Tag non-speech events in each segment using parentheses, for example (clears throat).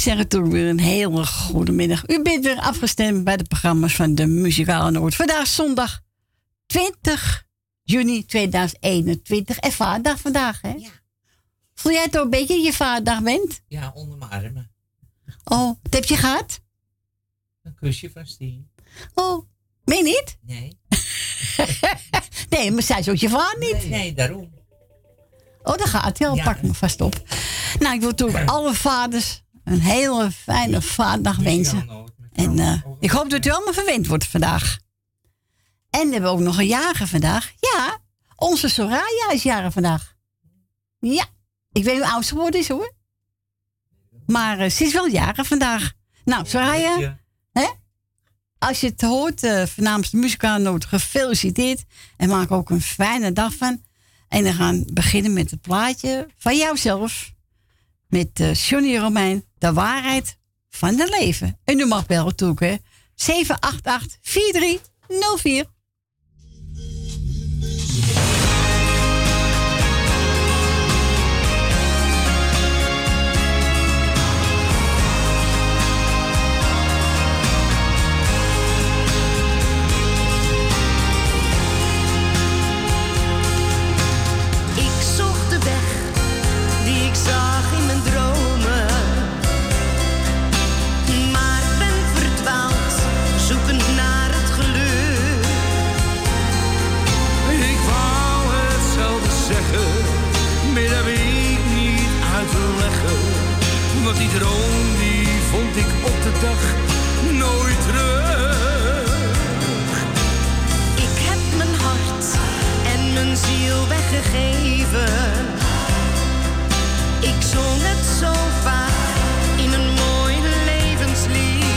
zeggen toen weer een hele goede middag. U bent weer afgestemd bij de programma's van de Muzikale Noord. Vandaag zondag 20 juni 2021 en vaderdag vandaag, hè? Ja. Voel jij het ook een beetje je vaderdag bent? Ja, onder mijn armen. Oh, wat heb je gehad? Een kusje van Stien. Oh, meen niet? Nee. (laughs) nee, maar zij is ook je vader niet. Nee, nee daarom. Oh, daar gaat al. Ja. Pak me vast op. Nou, ik wil toch (clears throat) alle vaders een hele fijne vaderdag wensen. En uh, ik hoop dat u allemaal verwend wordt vandaag. En we hebben ook nog een jager vandaag. Ja, onze Soraya is jarig vandaag. Ja, ik weet hoe oud ze geworden is hoor. Maar uh, ze is wel jarig vandaag. Nou, Soraya, hè? als je het hoort, uh, namens de muzikale noot, gefeliciteerd. En maak ook een fijne dag van. En we gaan beginnen met het plaatje van jouzelf. Met uh, Johnny Romein, de waarheid van het leven. En u mag bellen toe, hè. 788 4304. Die droom die vond ik op de dag nooit terug. Ik heb mijn hart en mijn ziel weggegeven. Ik zong het zo vaak in een mooi levenslied.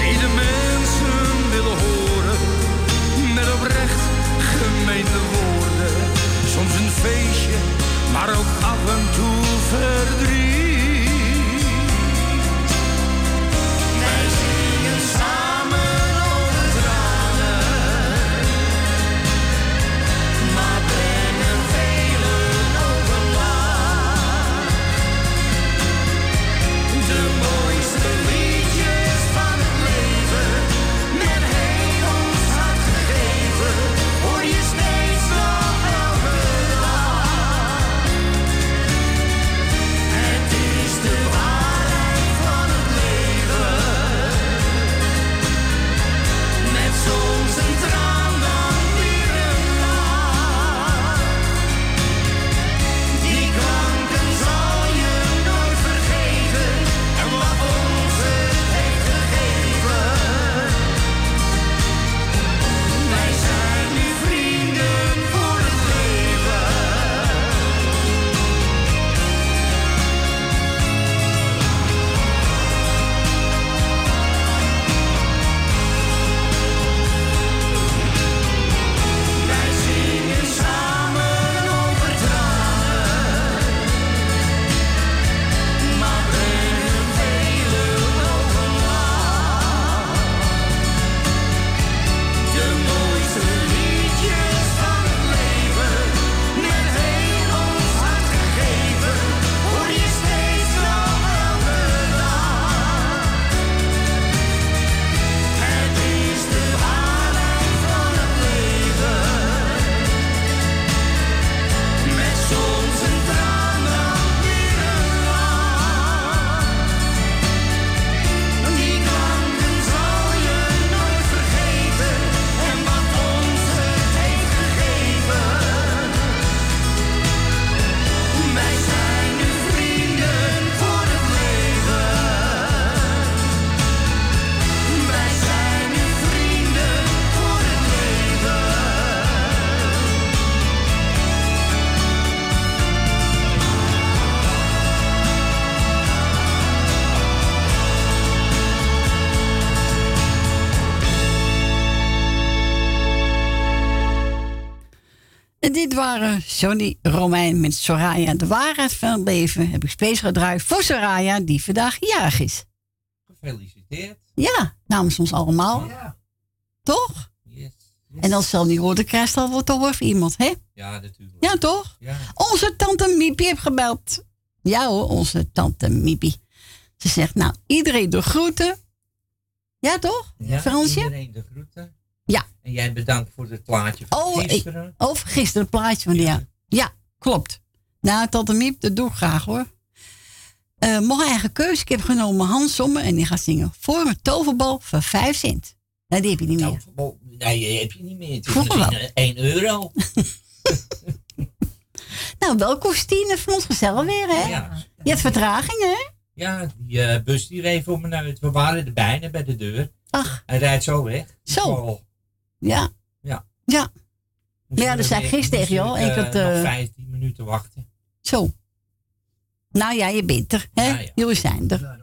Die de mensen willen horen met oprecht gemeende woorden. Soms een feestje, maar ook af en toe verdriet. Waren Johnny Romein met Soraya. De waarheid van het leven heb ik speciaal gedraaid voor Soraya, die vandaag jarig is. Gefeliciteerd. Ja, namens ons allemaal. Ja. Toch? Yes, En als ze al niet hoort, dan krijgt al wat horen iemand, hè? Ja, natuurlijk. Ja, toch? Ja. Onze tante Miepie heeft gebeld. Ja hoor, onze tante Mipi. Ze zegt, nou, iedereen de groeten. Ja, toch? Ja, Fransje? iedereen de groeten. Ja. En jij bedankt voor het plaatje van Oh, ik- gisteren. Over gisteren het plaatje van ja. Ja, klopt. Nou, tante Miep, dat doe ik graag hoor. Eh mijn eigen keuze. Ik heb genomen Hans Sommer en die gaat zingen voor mijn toverbal voor 5 cent. Nou, die heb je niet meer. Nou, nee, die heb je niet meer. Het is Vroeger wel. misschien 1 euro. (laughs) Nou, welkom Stine van ons gezellig weer, hè? Ja, Je hebt vertraging, hè? ja die eh, bus die reed voor me uit. We waren er bijna bij de deur. Ach, Hij rijdt zo weg. Zo. Oh, ja. Ja. Ja, moest Ja, dat zei ik gisteren tegen jou. Ik eh, had, eh, nog 15 minuten wachten. zo. Nou ja, je bent er, hè? Ja, ja. Jullie zijn er.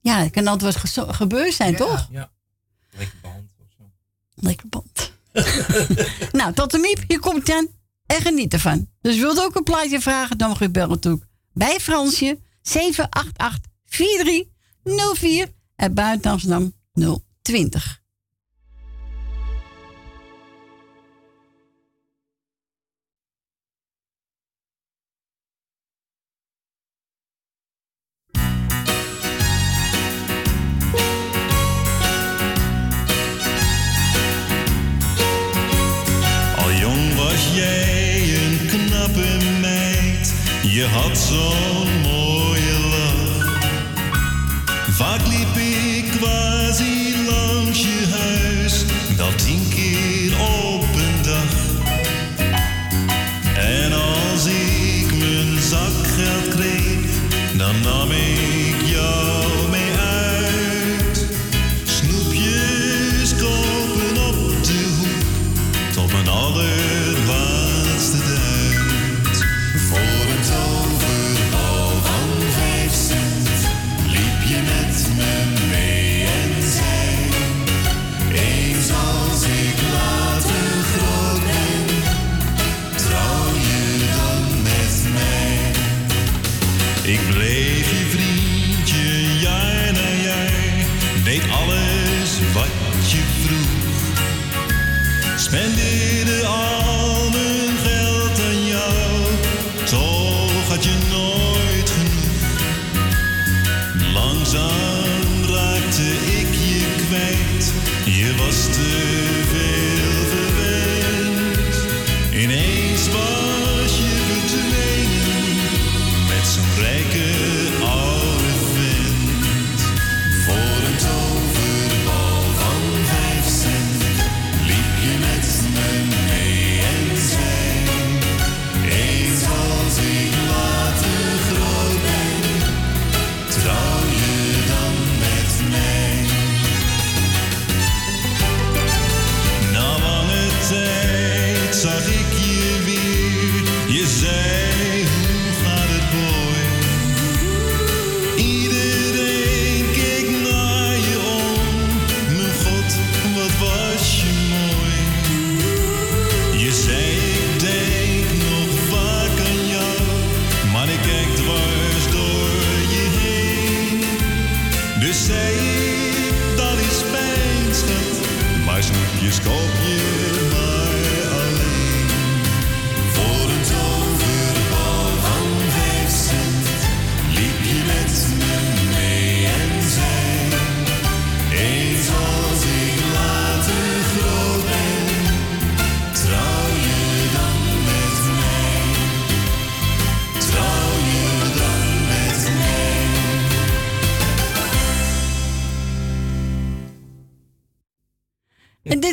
Ja, het kan altijd wat gebeurd zijn, toch? Ja. Lekker band of zo. Lekker band. (laughs) nou, tot de miep, hier komt aan. En geniet ervan. Dus wilt u ook een plaatje vragen, dan mag u bellen toe. Bij Fransje 788-4304 en buiten Amsterdam 020. Je had zo'n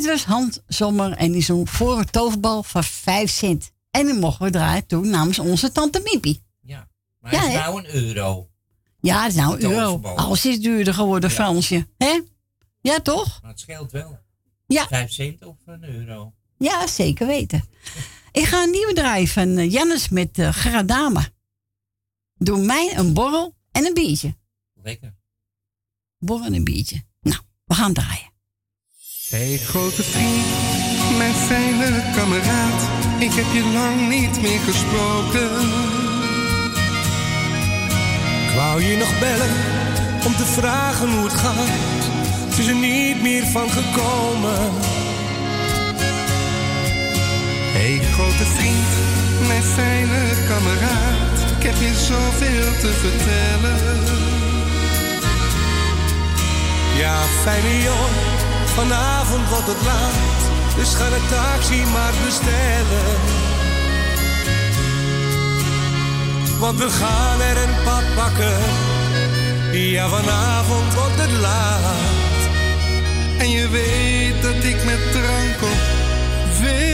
dit was Hans Sommer en die zong voor een toverbal van 5 cent. En die mochten we draaien toen namens onze tante Miepie. Ja. Maar Ja, het is nou een euro. Ja, dat is nou een euro. Alles is duurder geworden, Ja. Fransje. Hè? Ja, toch? Maar het scheelt wel. Ja. Vijf cent of een euro. Ja, zeker weten. Ik ga een nieuwe draaien van eh, Jannes met uh, Gradama. Doe mij een borrel en een biertje. Lekker. Borrel en een biertje. Nou, we gaan draaien. Hey grote vriend, mijn fijne kameraad, ik heb je lang niet meer gesproken. Ik wou je nog bellen om te vragen hoe het gaat, het is er niet meer van gekomen. Hey grote vriend, mijn fijne kameraad, ik heb je zoveel te vertellen. Ja, fijne jongen, vanavond wordt het laat. Dus ga de taxi maar bestellen. Want we gaan er een pad pakken. Ja, vanavond wordt het laat. En je weet dat ik met drank op veel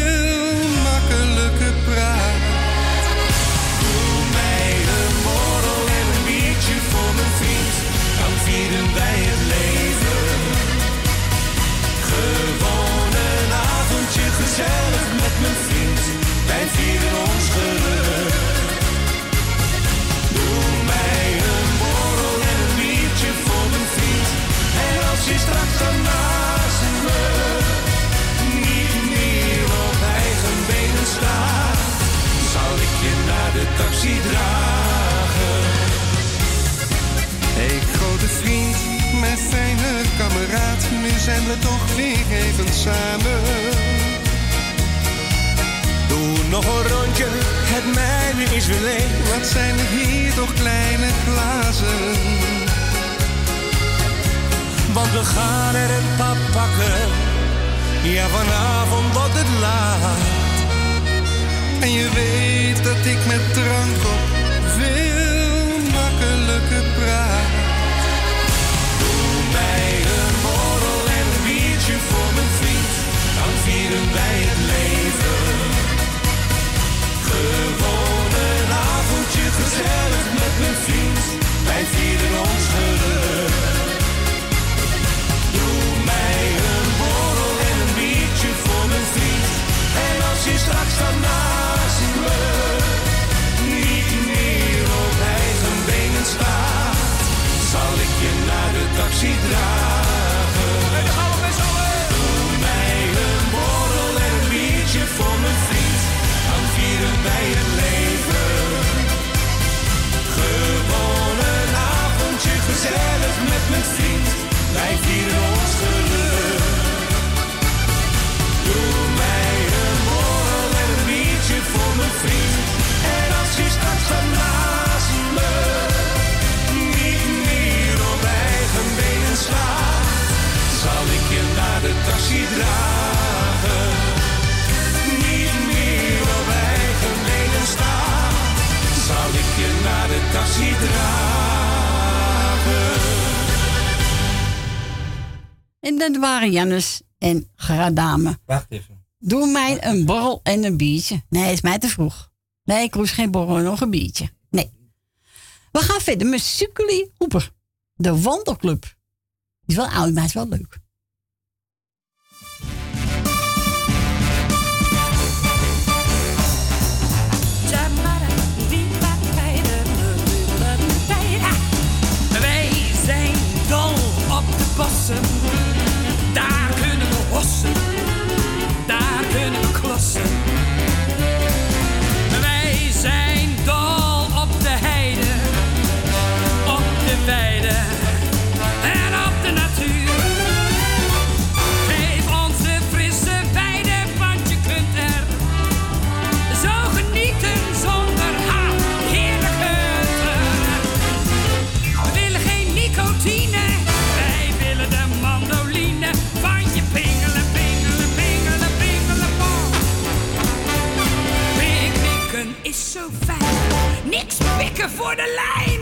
zijn we toch weer even samen. Doe nog een rondje, het mijne is weer leeg. Wat zijn er hier toch kleine glazen? Want we gaan er een pap pakken. Ja, vanavond wordt het laat. En je weet dat ik met drank op veel makkelijker praat. Doe mij een borrel en een biertje voor mijn vriend. Dan vieren wij het leven. Gezellig met mijn vriend. Wij vieren ons geluk. Doe mij een borrel en een biertje voor mijn vriend. En als je straks dan naast me niet meer op eigen benen staat, zal ik je naar de taxi dragen. Doe mij een borrel en een biertje voor mijn vriend, dan vieren wij het mijn vriend, wij vieren ons geluk. Doe mij een borrel en een biertje voor mijn vriend. En als je straks dan naast me niet meer op eigen benen staat, zal ik je naar de taxi dragen. Niet meer op eigen benen staat, zal ik je naar de taxi dragen. En dat waren Jannes en Gradame. Wacht even. Doe mij een borrel en een biertje. Nee, is mij te vroeg. Nee, ik hoef geen borrel, nog een biertje. Nee. We gaan verder met Sukkeli Hoeper. De Wandelclub. Die is wel oud, maar is wel leuk. Pikken voor de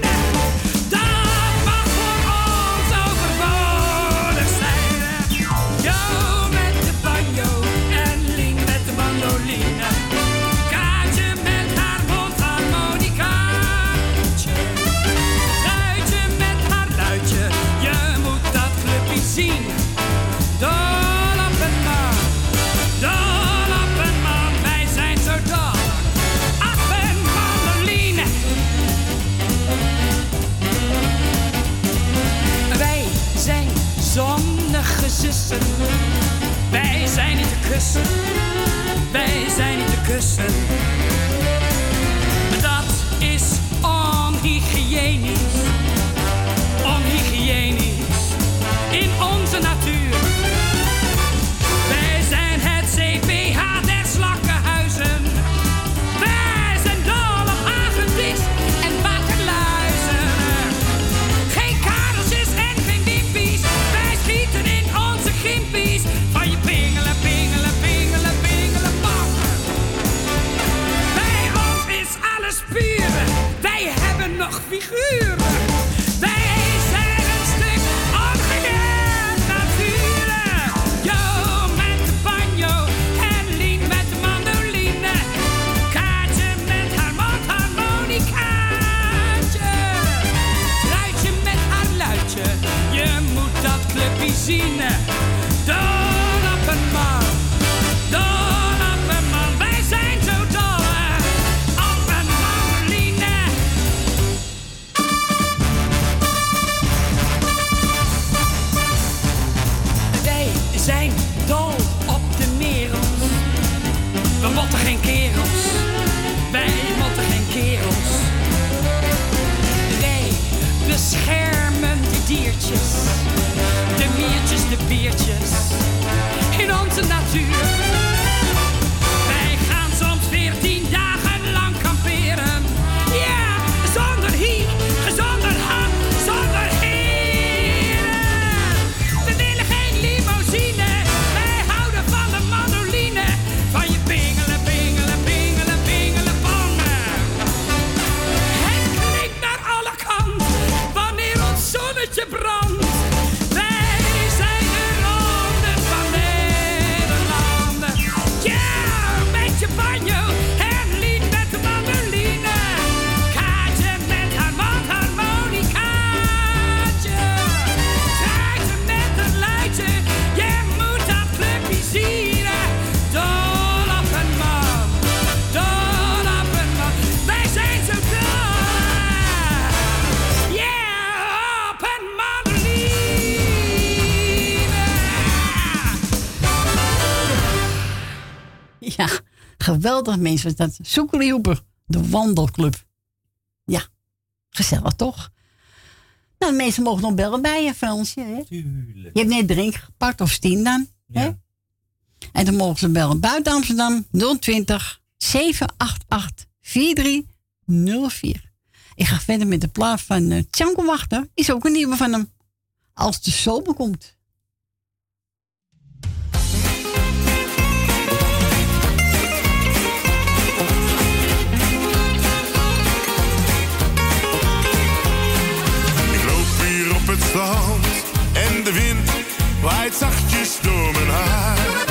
niet figuren. Wij zijn een stuk ongeleerd natuurlijk. Jo met de banjo, Henlien met de mandoline. Kaartje met haar mondharmonicaatje. Truitje met haar luidje, je moet dat clubje zien. Geweldig mensen dat. Soekelioeper, de wandelclub. Ja, gezellig toch? Nou, de mensen mogen nog bellen bij je, Fransje. Hè? Tuurlijk. Je hebt net drink gepakt, of tien dan. Hè? En dan mogen ze bellen buiten Amsterdam 020 788 4304. Ik ga verder met de plaat van uh, Tjanko Wachter. Is ook een nieuwe van hem. Als de zomer komt. strand en de wind waait zachtjes door mijn haar.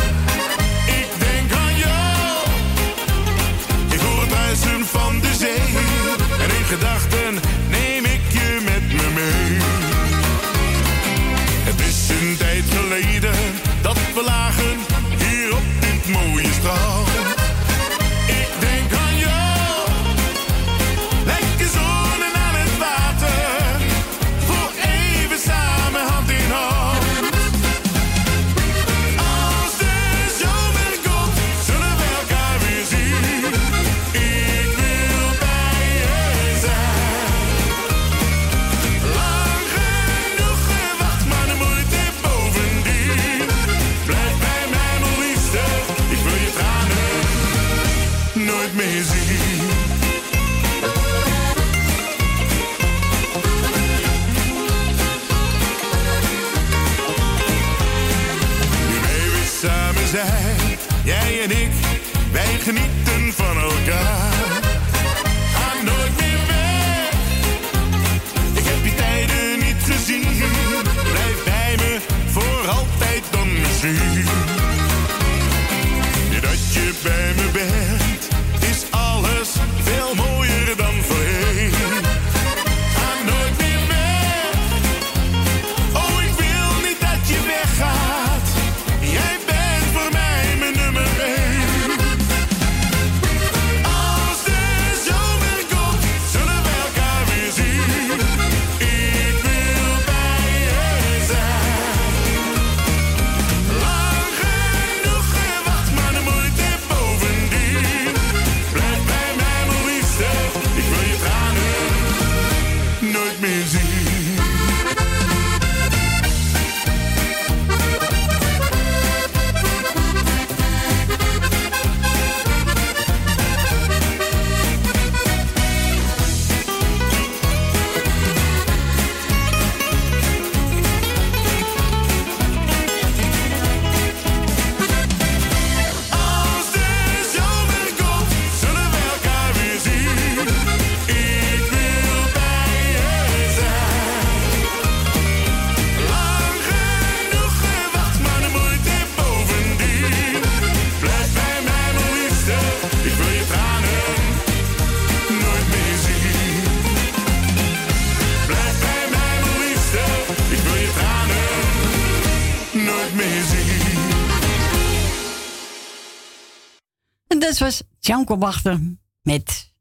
Janko Wachter met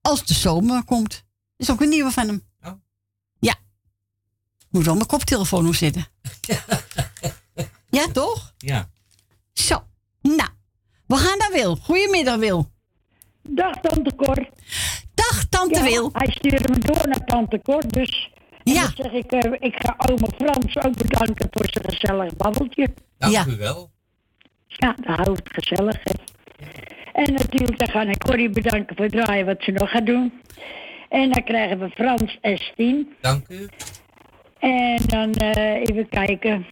Als de zomer komt. is ook een nieuwe van hem. Oh. Ja. Moet wel mijn koptelefoon nog zitten. (laughs) ja, toch? Ja. Zo. Nou, we gaan naar Wil. Goedemiddag, Wil. Dag Tante Cor. Dag Tante Ja, Wil. Hij stuurde me door naar Tante Cor, dus... En Ja. dan zeg ik, eh, ik ga oma Frans ook bedanken voor zijn gezellig babbeltje. Dank Ja. u wel. Ja, dan houdt het gezellig, hè. En natuurlijk, dan ga ik Corrie bedanken voor het draaien wat ze nog gaat doen. En dan krijgen we Frans en Stien. Dank u. En dan eh, even kijken.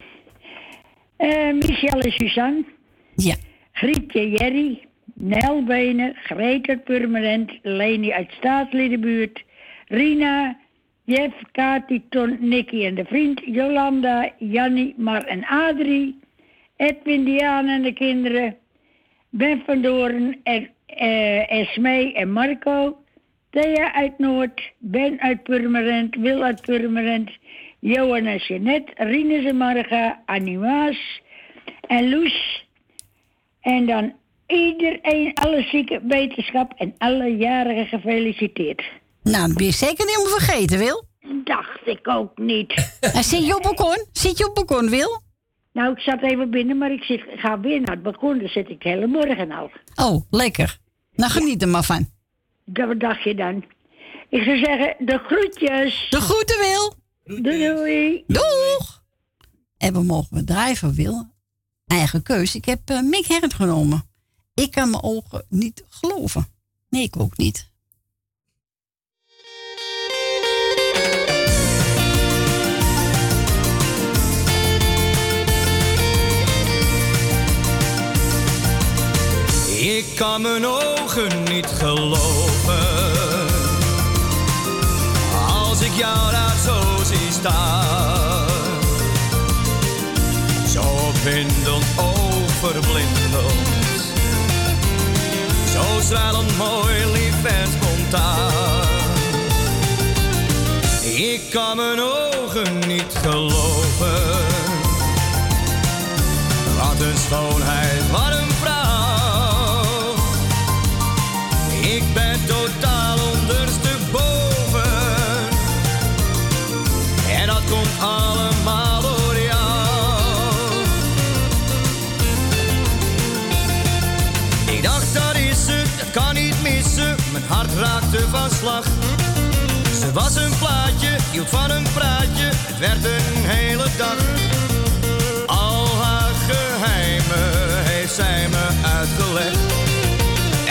Eh, Michel en Suzanne. Ja. Grietje Jerry. Nel Benen. Greta Purmerend. Leni uit Staatsliedenbuurt. Rina. Jeff, Kati, Ton, Nicky en de vriend. Jolanda, Jannie, Mar en Adrie. Edwin, Diana en de kinderen. Ben van Doorn, en, Esmee en Marco. Thea uit Noord, Ben uit Purmerend, Wil uit Purmerend, Johan en Jeanette, Rinus en Marga, Annie Maas en Loes. En dan iedereen, alle zieke wetenschap en alle jarigen gefeliciteerd. Nou, dat ben je zeker niet om te vergeten, Wil. Dacht ik ook niet. (laughs) Zit je op balkon? Zit je op balkon, Wil? Nou, ik zat even binnen, maar ik zit, ga weer naar het balkon. Daar zit ik de hele morgen al. Oh, lekker. Nou, geniet er maar van. Dat dacht je dan? Ik zou zeggen, de groetjes. De groeten, Wil. Doei doei. Doeg! En we mogen bedrijven, Wil. Eigen keus. Ik heb eh, Mick genomen. Ik kan mijn ogen niet geloven. Nee, ik ook niet. Ik kan mijn ogen niet geloven. Als ik jou daar zo zie staan. Zo opwindend, overblindend. Zo stralend mooi, lief en spontaan. Ik kan mijn ogen niet geloven. Wat een schoonheid, wat een Hart raakte van slag. Ze was een plaatje, hield van een praatje. Het werd een hele dag. Al haar geheimen heeft zij me uitgelegd.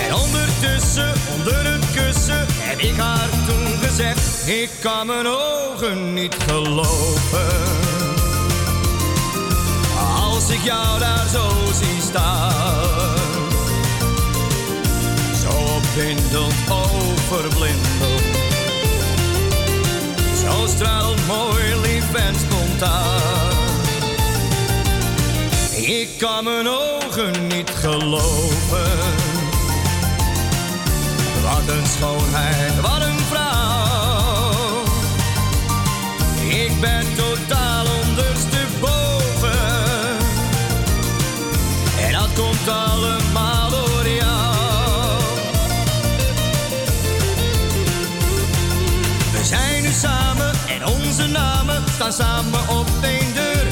En ondertussen, onder het kussen, heb ik haar toen gezegd: Ik kan mijn ogen niet geloven. Als ik jou daar zo zie staan. Zo opwindend, overblindend. Zo stralend mooi, lief en spontaan. Ik kan mijn ogen niet geloven. Wat een schoonheid, wat een vrouw. Ik ben totaal staan samen op één deur.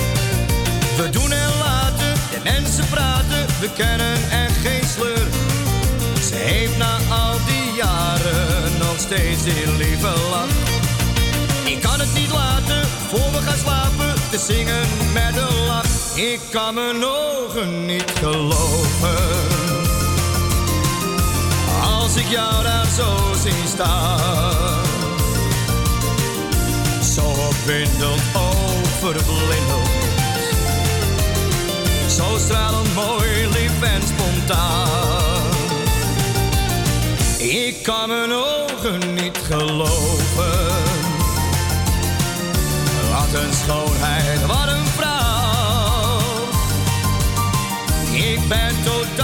We doen en laten, de mensen praten, we kennen echt geen sleur. Ze heeft na al die jaren nog steeds die lieve lach. Ik kan het niet laten, voor we gaan slapen, te zingen met een lach. Ik kan mijn ogen niet geloven. Als ik jou daar zo zie staan. Zo opwindend, overblindend. Zo stralend mooi, lief en spontaan. Ik kan mijn ogen niet geloven. Wat een schoonheid, wat een vrouw. Ik ben totaal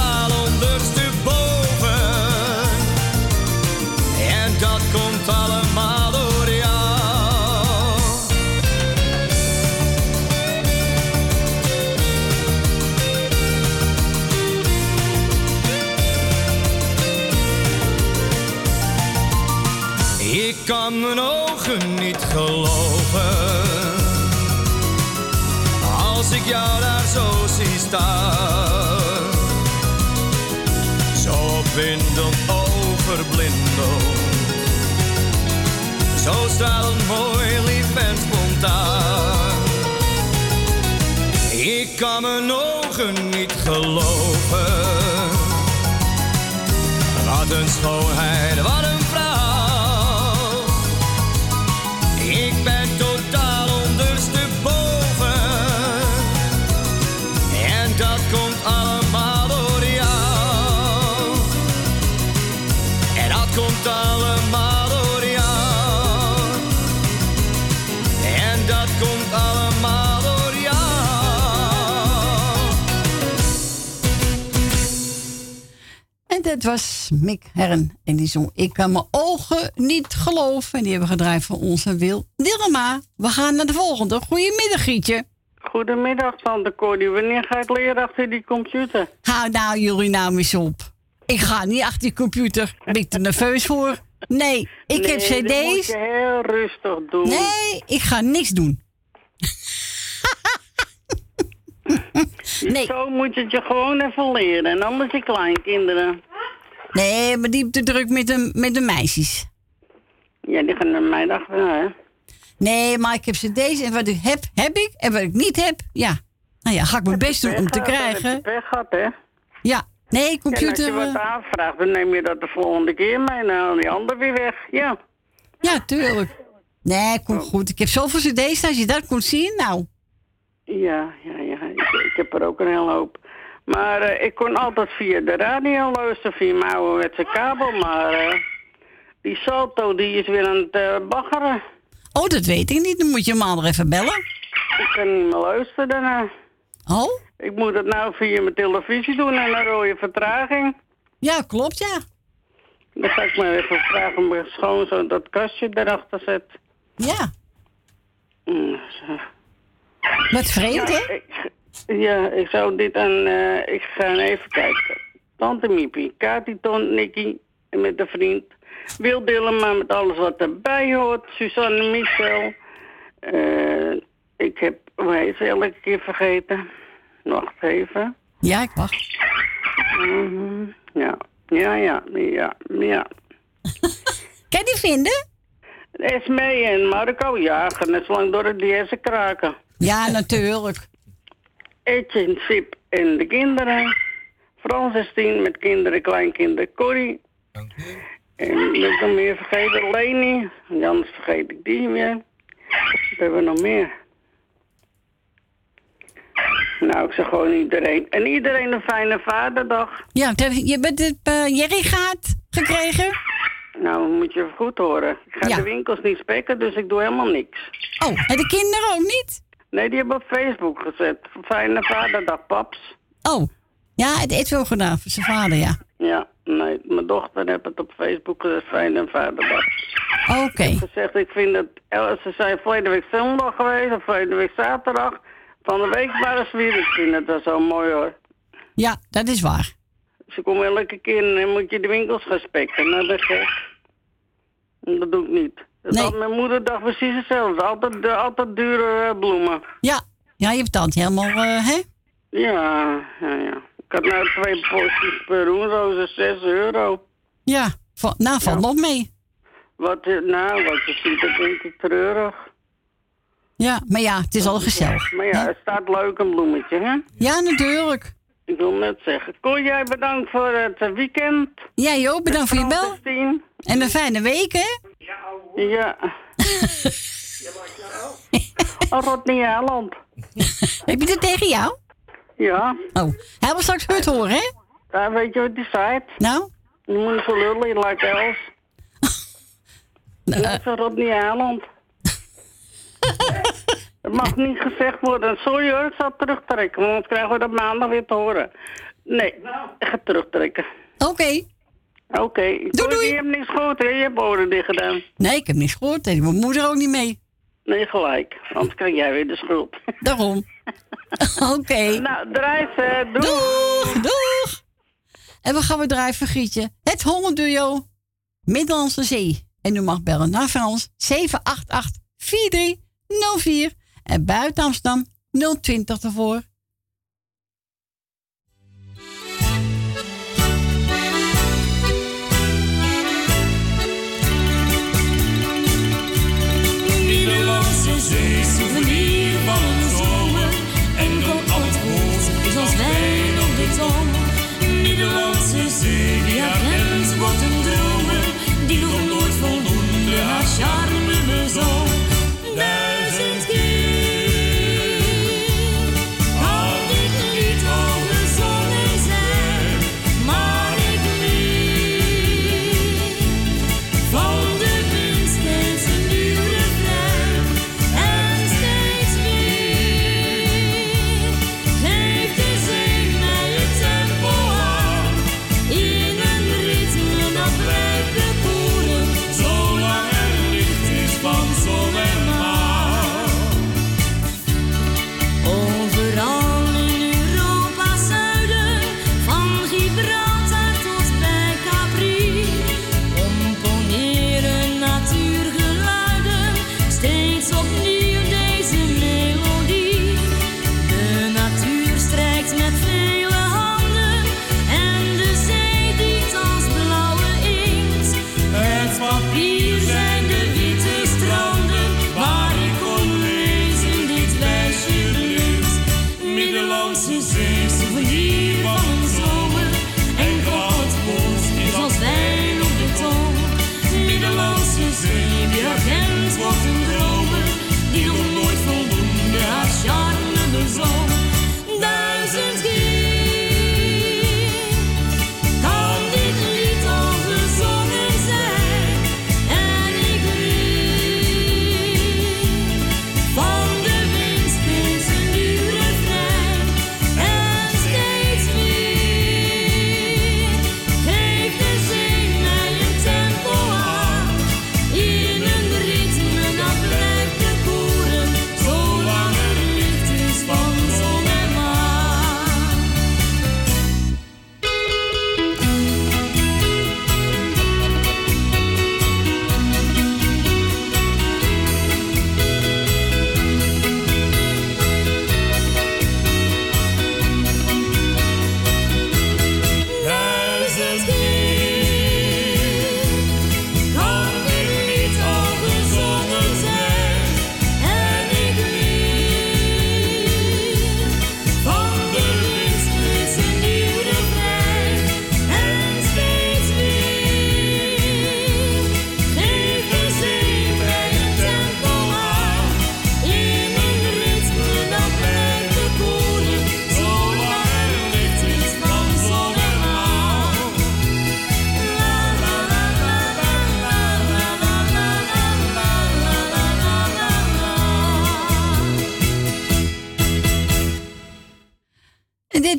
kon mijn ogen niet geloven. Als ik jou daar zo zie staan. Zo opwindend overblindend. Zo stralend mooi, lief en spontaan. Ik kan mijn ogen niet geloven. Wat een schoonheid, wat een dat komt allemaal door jou. En dat komt allemaal door jou. En dat komt allemaal door jou. En dat was Mick Herren. En die zong Ik kan mijn ogen niet geloven. En die hebben gedraaid voor onze Wil Dilma. We gaan naar de volgende. Goedemiddag, Gietje. Goedemiddag, Tante Cordy. Wanneer ga ik leren achter die computer? Hou nou jullie nou eens op. Ik ga niet achter die computer. Ben ik te nerveus voor? Nee, ik heb Nee, dat moet cd's. je heel rustig doen. Nee, ik ga niks doen. (laughs) nee. Zo moet je het je gewoon even leren. En met je kleinkinderen. Nee, maar die te druk met de, met de meisjes. Ja, die gaan naar mij achterna, hè? Nee, maar ik heb cd's en wat ik heb, heb ik. En wat ik niet heb, ja. Nou ja, ga ik mijn best doen om te krijgen. heb je pech gehad, hè? Ja, nee, En computer. als je wat eh, aanvraagt, dan neem je dat de volgende keer mee. En dan haal die ander weer weg. Ja. Ja, tuurlijk. Nee, komt goed. Ik heb zoveel cd's, als je dat kon zien, nou. Ja, ja, ja. Ik, ik heb er ook een hele hoop. Maar eh, ik kon altijd via de radio luisteren, via mijn ouderwetse kabel. Maar eh, die salto, die is weer aan het baggeren. Oh, dat weet ik niet. Dan moet je maandag even bellen. Ik kan niet meer luisteren daarna. Oh? Ik moet het nou via mijn televisie doen en dan rode vertraging. Ja, klopt, ja. Dan ga ik maar even vragen om mijn schoonzoon dat kastje erachter zet. Ja. Mm, zo. Wat vreemd, hè? Ik- ja, ik zou dit aan... eh, ik ga even kijken. Tante Miepie, Kati Ton, Nicky en met de vriend. Wil Dillema met alles wat erbij hoort. Suzanne Michel. Eh, ik heb... Hoe heet ze elke keer vergeten? Wacht even. Ja, ik wacht. Mhm, Ja, ja, ja, ja, ja. (laughs) Kan je die vinden? Esmee en Marco, ja, gaan net zo lang door het diverse kraken. Ja, natuurlijk. Etienne, Sip en de kinderen. Frans en Stien met kinderen, kleinkinderen, Corrie. En ik nog meer vergeten? Leni. Anders vergeet ik die weer. Wat hebben we nog meer? Nou, ik zeg gewoon iedereen. En iedereen een fijne vaderdag. Ja, heb- je bent het uh, Jerry gaat gekregen? Nou, moet je goed horen. Ik ga Ja. de winkels niet spekken, dus ik doe helemaal niks. Oh, en de kinderen ook niet? Nee, die hebben op Facebook gezet. Fijne vaderdag, paps. Oh, ja, het heeft wel gedaan voor zijn vader, ja. Ja, nee, mijn dochter heeft het op Facebook gezet. Fijne vaderdag. Oké. Ze zegt, ik vind het... el- Ze zei vorige week zondag geweest, of vorige week zaterdag. Van de week waren ze weer. Ik vind het wel zo mooi hoor. Ja, dat is waar. Ze komen elke keer en moet je de winkels gaan spekken. Nou, dat is gek. En Dat doe ik niet. Dat mijn moederdag precies hetzelfde. Altijd, de- altijd dure eh, bloemen. Ja, ja je betaalt helemaal, eh, hè? Ja, ja, ja. Ik had nou twee postjes per roenroze, 6 euro. Ja, va- nou, valt nog mee. Wat, eh, nou, wat je ziet, dat denk ik treurig. Ja, maar ja, het is al gezellig. Maar ja, het staat leuk een bloemetje, hè? Ja, natuurlijk. Ik wil net zeggen. Kon jij bedankt voor het eh, weekend? Ja, joh, bedankt voor je bel. En een fijne week, hè? Ja. (laughs) oh, Rodney Eiland. Heb je dit tegen jou? Ja. Oh, hij wil straks het horen, hè? Ja, weet je wat die zei? Nou? Je moet zo lullen, je lijkt Els. (laughs) Nou, Dat is Rodney Eiland. Het mag niet gezegd worden. Sorry hoor, ik zal terugtrekken, want anders krijgen we dat maandag weer te horen. Nee, ik ga terugtrekken. Oké. Oké. Doei, doei. Je hebt niks gehoord, hè? Je hebt oren dicht gedaan. Nee, ik heb niks gehoord. En mijn moeder ook niet mee. Nee, gelijk. Anders krijg jij weer de schuld. (laughs) Daarom. (laughs) Oké. Nou, ze. Doei. Doeg, doeg. En we gaan we draaien, Gietje. Het hongerduo Middellandse Zee. En u mag bellen naar Frans 788 4304. En buiten Amsterdam 020 ervoor. Zee, souvenir van een zomer. Enkel het woord is als wijn op de tong. Nederlandse zee,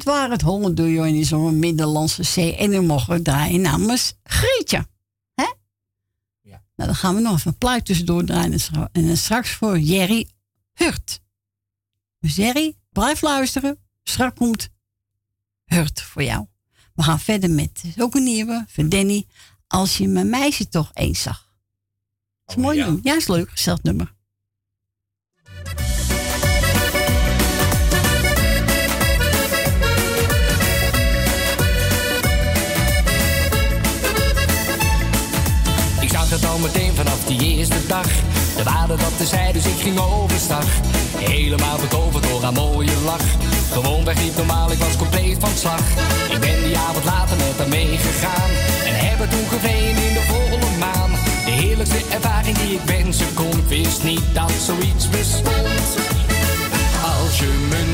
Waren het Holland Duo in zo'n Middellandse Zee. En nu mogen we draaien namens Grietje. Hè? Ja. Nou, dan gaan we nog even een pluit tussendoor draaien. En dan straks voor Jerry Hurt. Dus Jerry, blijf luisteren. Straks komt Hurt voor jou. We gaan verder met ook een nieuwe van Danny. Als je mijn meisje toch eens zag. Dat is mooi nummer. Ja, is leuk. Gezellig nummer. Meteen vanaf die eerste dag. De waarde dat de zij, dus ik ging overstag. Helemaal betoverd door haar mooie lach. Gewoonweg niet normaal, ik was compleet van slag. Ik ben die avond later met haar meegegaan. En heb het toen gevreden in de volle maan. De heerlijkste ervaring die ik wensen kon. Wist niet dat zoiets bestond. Als je mijn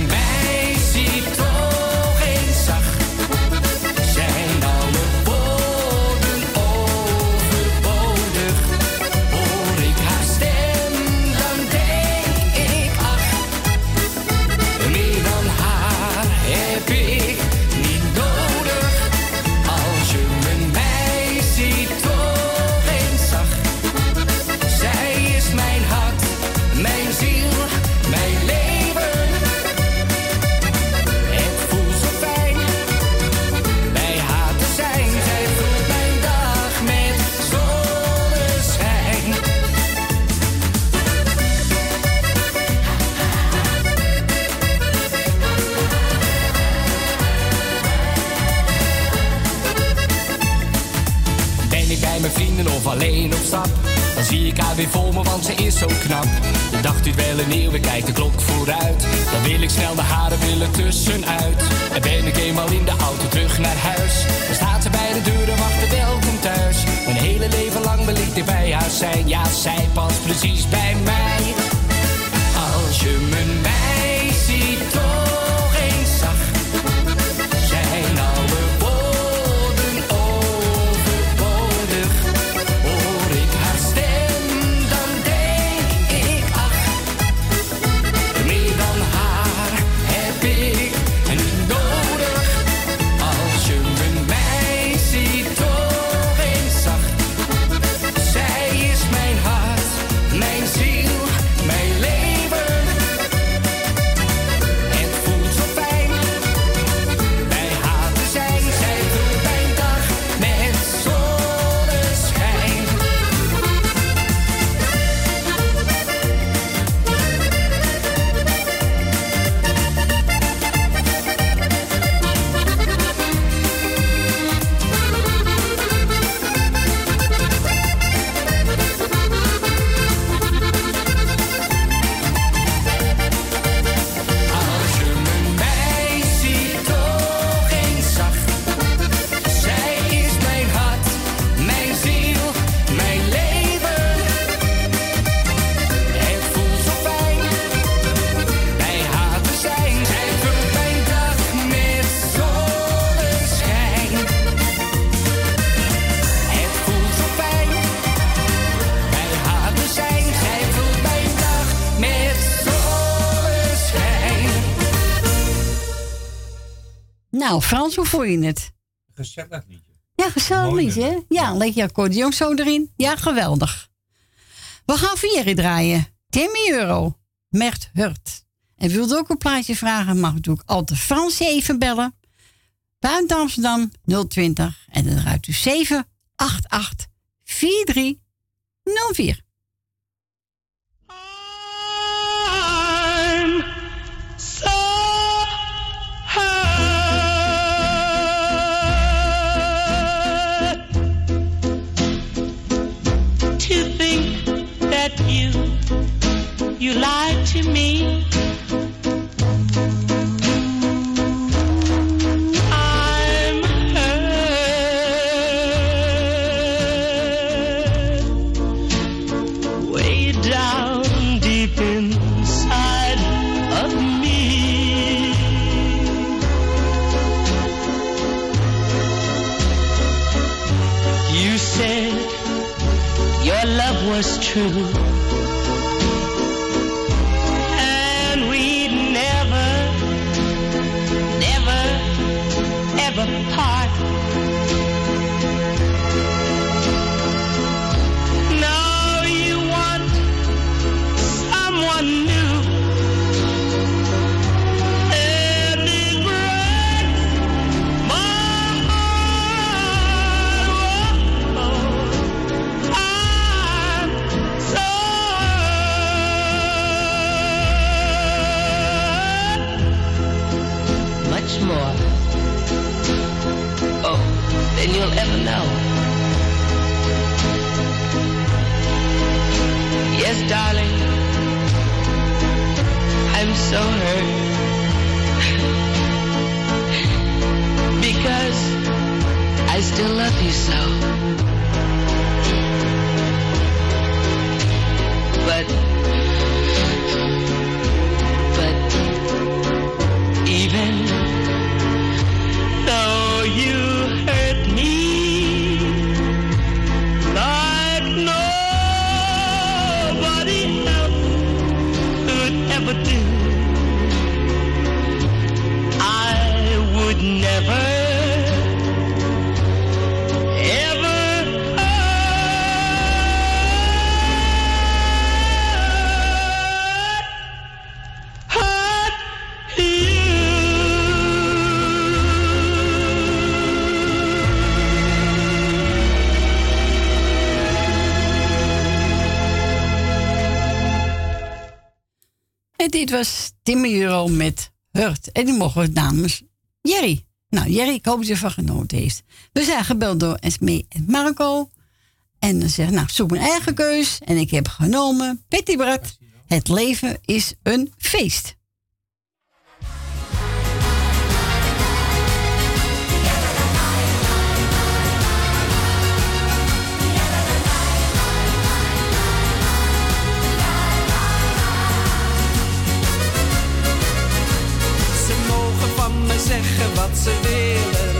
of alleen op stap. Dan zie ik haar weer voor me, want ze is zo knap. De dag duurt wel een eeuw, we kijken de klok vooruit. Dan wil ik snel de haren willen tussenuit. En ben ik eenmaal in de auto terug naar huis. Dan staat ze bij de deur en wacht welkom thuis. Mijn hele leven lang wil ik bij haar zijn. Ja, zij past precies bij mij. Als je mijn Frans, hoe vond je het? Gezellig liedje. Ja, gezellig Mooi liedje, hè? Ja, een lekker accordeon zo erin. Ja, geweldig. We gaan vieren draaien. Timmy Euro, Mert Hurt. En wilt ook een plaatje vragen, mag natuurlijk altijd Frans even bellen. Buiten Amsterdam 020 en dan eruit u 788 4304. You lied to me. I'm So hurt because I still love you so. But dit was Timmy Euro met Hurt. En die mogen we namens Jerry. Nou, Jerry, ik hoop dat je ervan genoten heeft. We zijn gebeld door Esme en Marco. En dan zegt, nou, zoek mijn eigen keus. En ik heb genomen Betty Brat. Het leven is een feest. zeggen wat ze willen.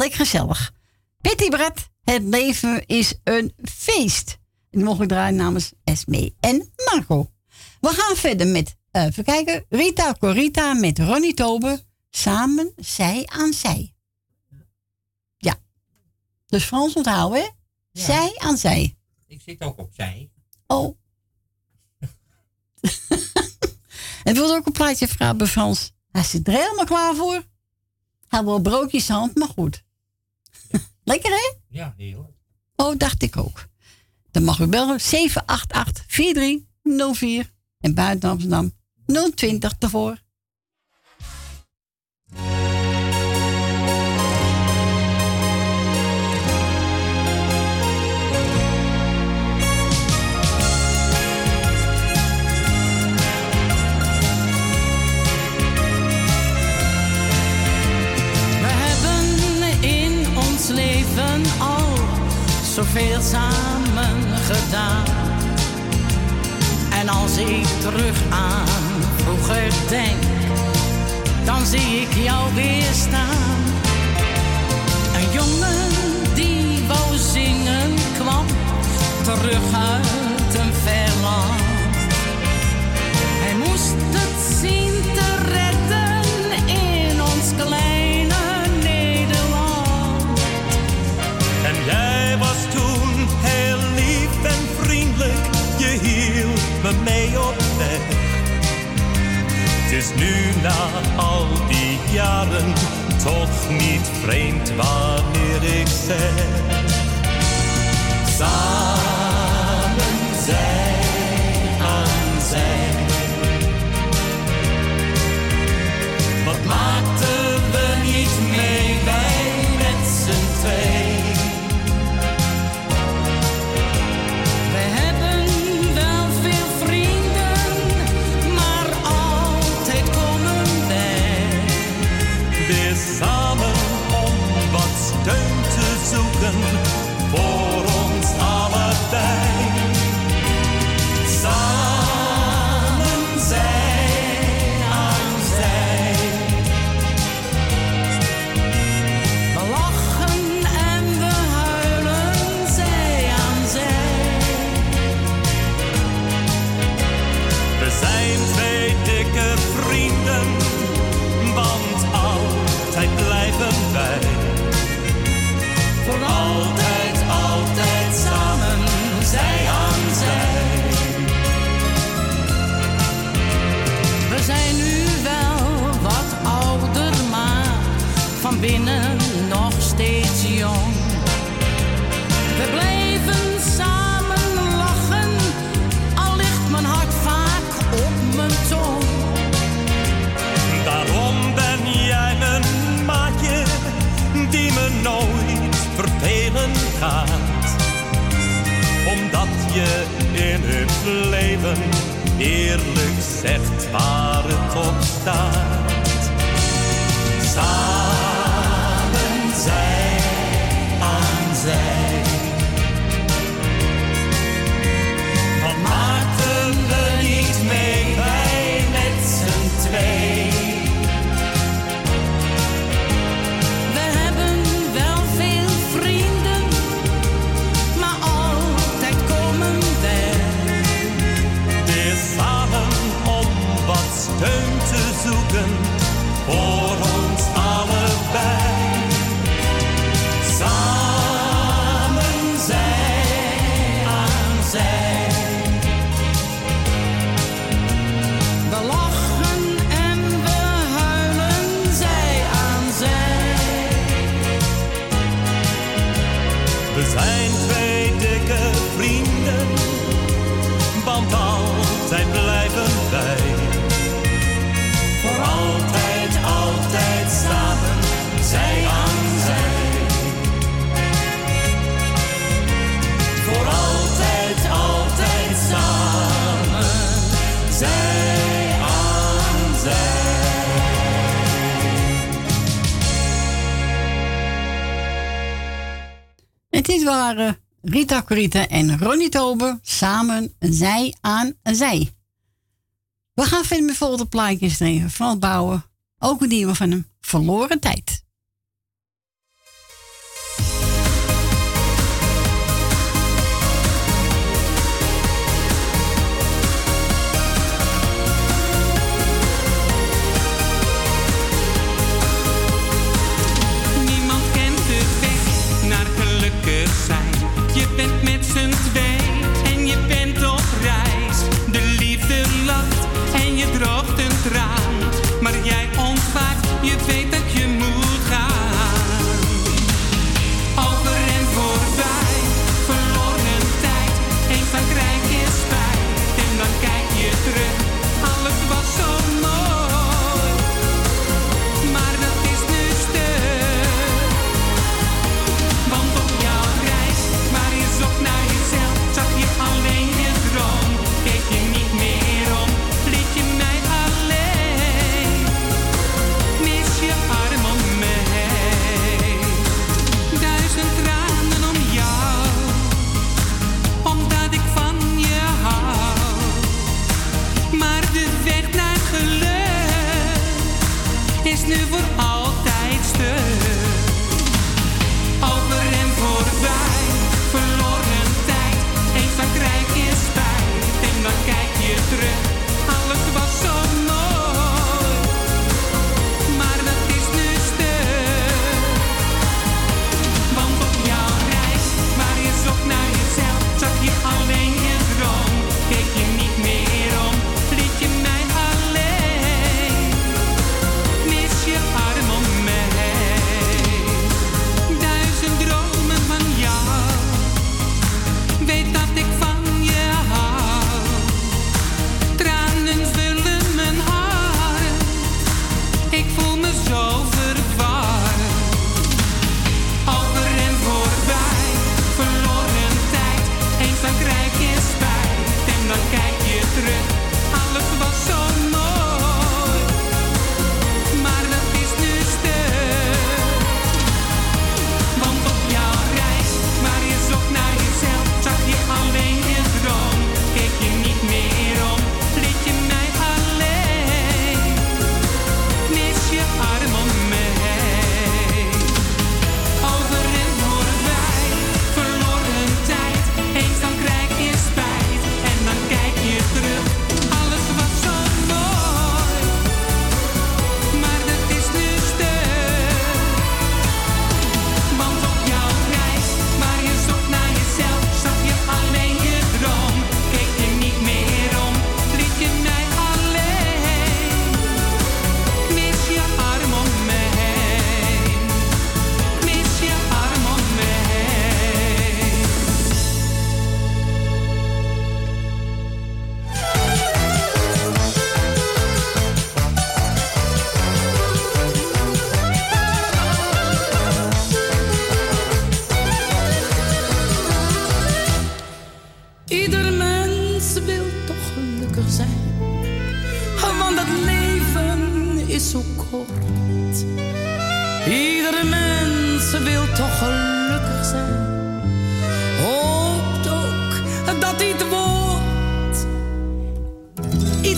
lekker gezellig. Pitty Brett, het leven is een feest. Die mogen we draaien namens Esme en Marco. We gaan verder met, eh, even kijken, Rita Corita met Ronnie Tobe Samen zij aan zij. Ja. Dus Frans onthouden. Zij aan zij. Ik zit ook op zij. Oh. (laughs) en wilde ook een plaatje vragen bij Frans. Hij zit er helemaal klaar voor. Hij wil broodjes hand, maar goed. Lekker hè? Ja, heel. Oh, dacht ik ook. Dan mag u bellen 788-4304 en buiten Amsterdam 020 tevoren. zoveel samen gedaan. En als ik terug aan vroeger denk, dan zie ik jou weer staan. Een jongen die wou kwam terug uit een ver land. Hij moest het nemen op weg. Het is nu na al die jaren toch niet vreemd wanneer ik zeg. Samen zijn aan zijn. Wat maakt het? binnen nog steeds jong. We blijven samen lachen, al ligt mijn hart vaak op mijn tong. Daarom ben jij mijn maatje, die me nooit vervelen gaat. Omdat je in het leven eerlijk zegt waar het op staat. Samen zijn. Dit waren Rita Corita en Ronnie Tobe samen zij aan zij. We gaan verder met de plaatjes tegen van Bouwen. Ook een nieuwe van hem. Verloren tijd. feita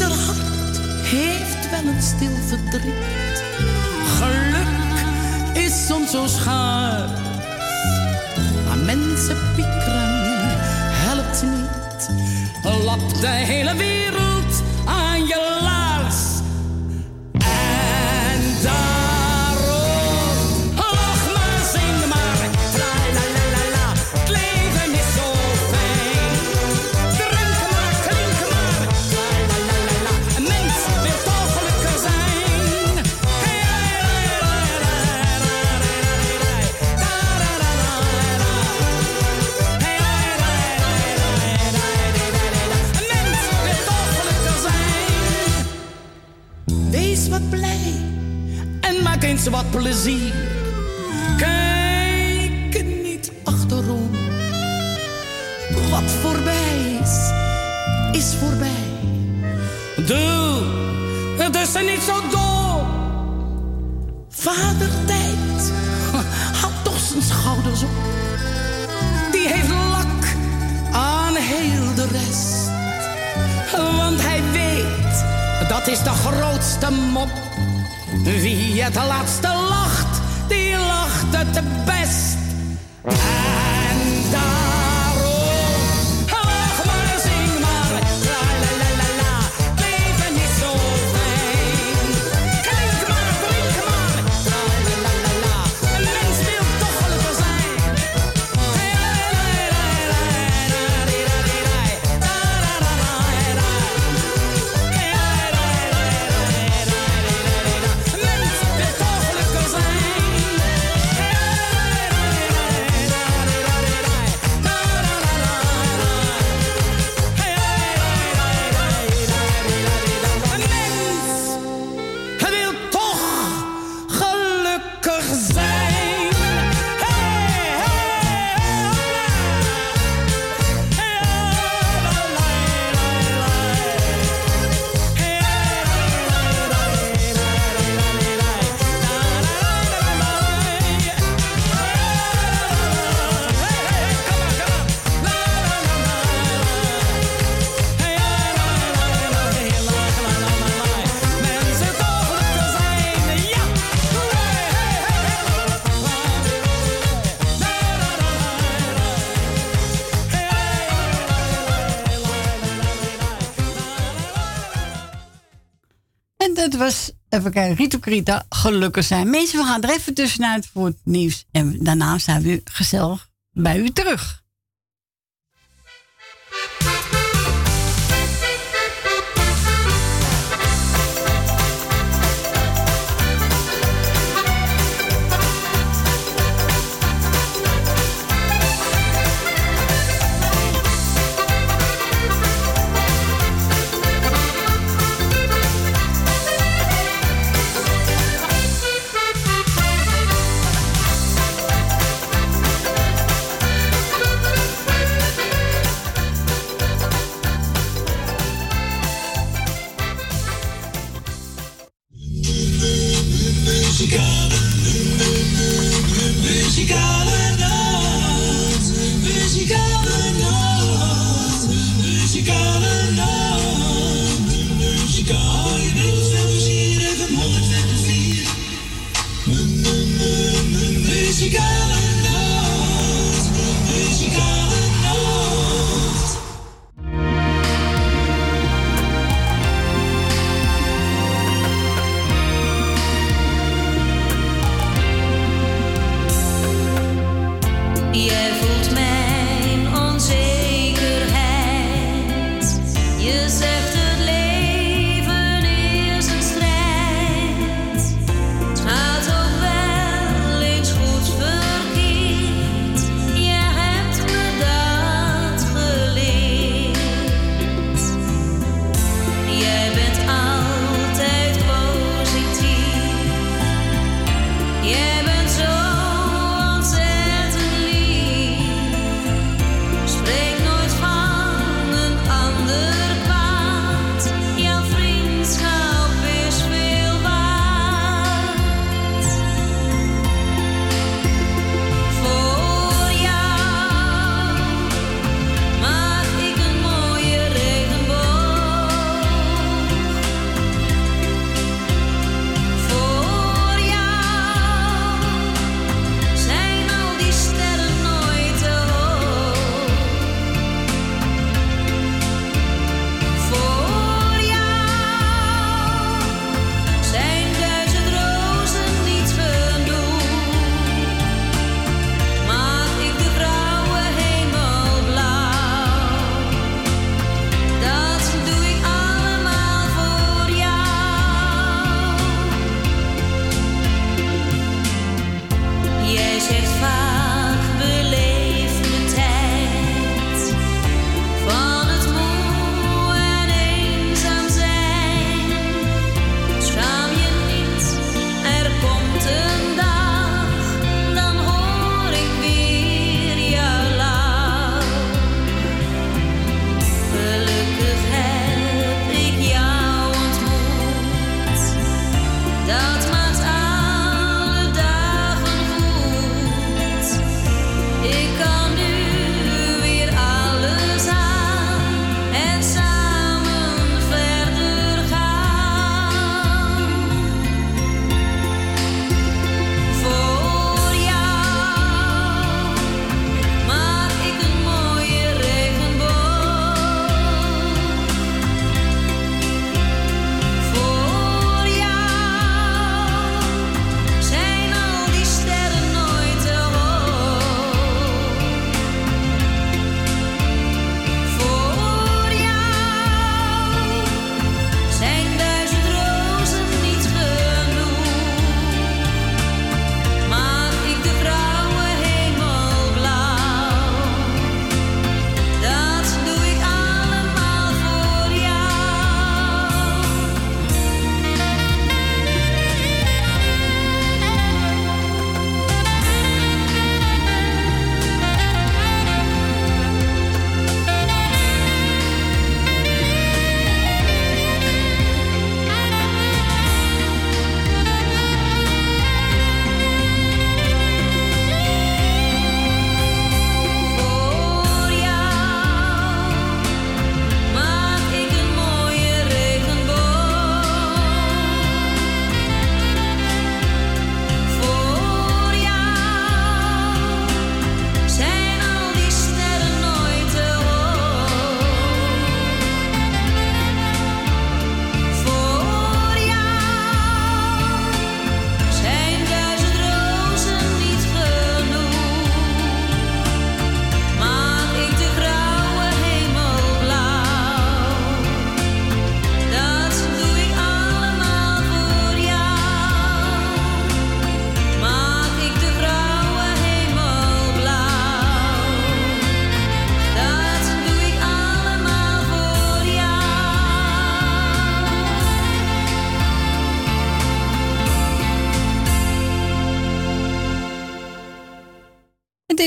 Ieder hart heeft wel een stil verdriet. Geluk is soms zo schaars. Maar mensen piekeren helpt niet. Lap de hele wereld wat plezier. Kijk niet achterom. Wat voorbij is, is voorbij. Doe het is er niet zo dom. Vader tijd, had toch zijn schouders op. Die heeft lak aan heel de rest. Want hij weet, dat is de grootste mop. Wie het laatste lacht, die lacht het best. Even kijken, Rito Krita, gelukkig zijn. Mensen, we gaan er even tussenuit voor het nieuws. En daarna zijn we gezellig bij u terug.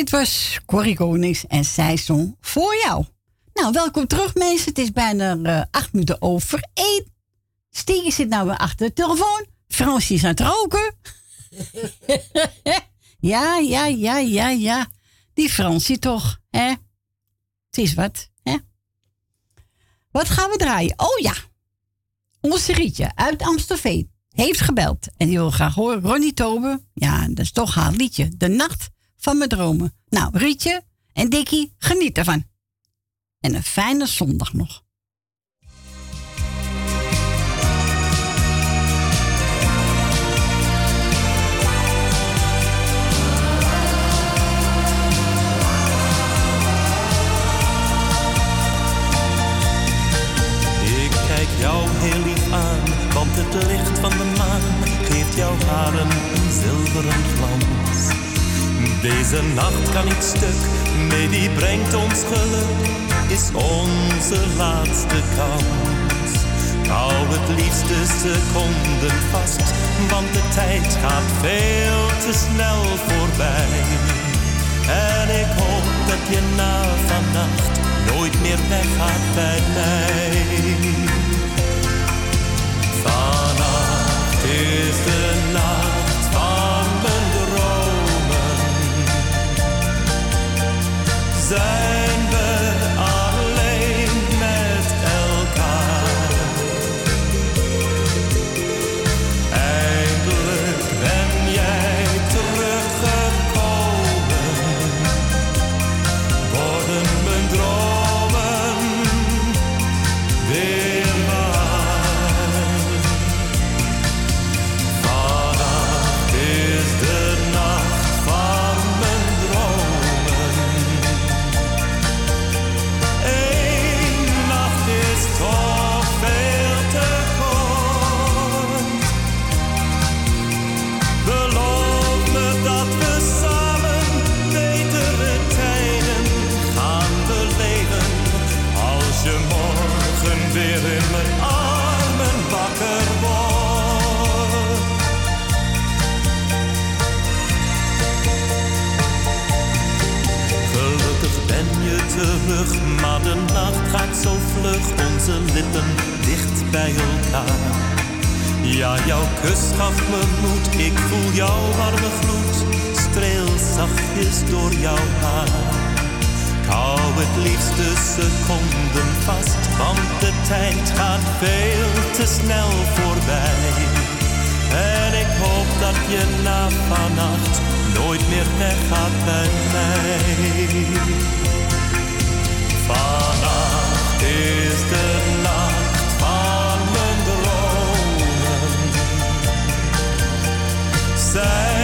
Dit was Corrie Konings en zij zong voor jou. Nou, welkom terug mensen. Het is bijna eh, acht minuten over één. Stieke zit nou weer achter de telefoon. Fransje is aan het roken. (laughs) ja, ja, ja, ja, ja. Die Fransie toch, hè? Het is wat, hè? Wat gaan we draaien? Oh ja. Onze Rietje uit Amstelveen heeft gebeld. En die wil graag horen. Ronnie Tober. Ja, dat is toch haar liedje. De nacht van mijn dromen. Nou, Rietje en Dikkie, geniet ervan. En een fijne zondag nog. Ik kijk jou heel lief aan, want het licht van de maan geeft jouw haren een zilveren glans. Deze nacht kan niet stuk, nee die brengt ons geluk, is onze laatste kans. Hou het liefste seconden vast, want de tijd gaat veel te snel voorbij. En ik hoop dat je na vannacht nooit meer weggaat bij mij. Vannacht is de Zijn de nacht gaat zo vlug. Onze lippen dicht bij elkaar. Ja, jouw kus gaf me moed, ik voel jouw warme gloed. Streel zachtjes door jouw haar. Ik hou het liefste seconden vast, want de tijd gaat veel te snel voorbij. En ik hoop dat je na vannacht nooit meer weggaat bij mij. Vannacht is de nacht van mijn. Zijn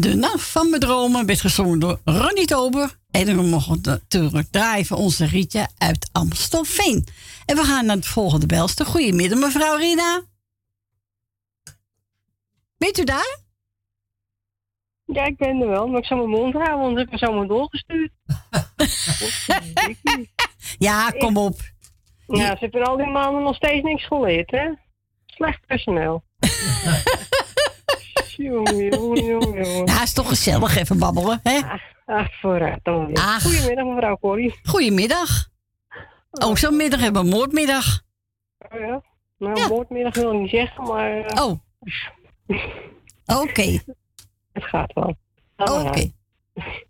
De nacht van mijn dromen werd gezongen door Ronnie Tober. En we mogen natuurlijk draaien onze Rietje uit Amstelveen. En we gaan naar het volgende belster. Goedemiddag, mevrouw Rina. Bent u daar? Ja, ik ben er wel, maar ik zal mijn mond houden, want ik ben zomaar doorgestuurd. (laughs) Ja, kom op. Ja, ze hebben al die maanden nog steeds niks geleerd, hè? Slecht personeel. (laughs) jongen, jongen, jongen, jongen. Ja, is toch gezellig even babbelen, hè? Ach, vooruit dan weer. Goedemiddag, mevrouw Corrie. Goedemiddag. Ook zo'n middag hebben we moordmiddag. Oh ja? Nou, woordmiddag wil ik niet zeggen, maar... eh, Oh. Oké. Het gaat wel. Oké.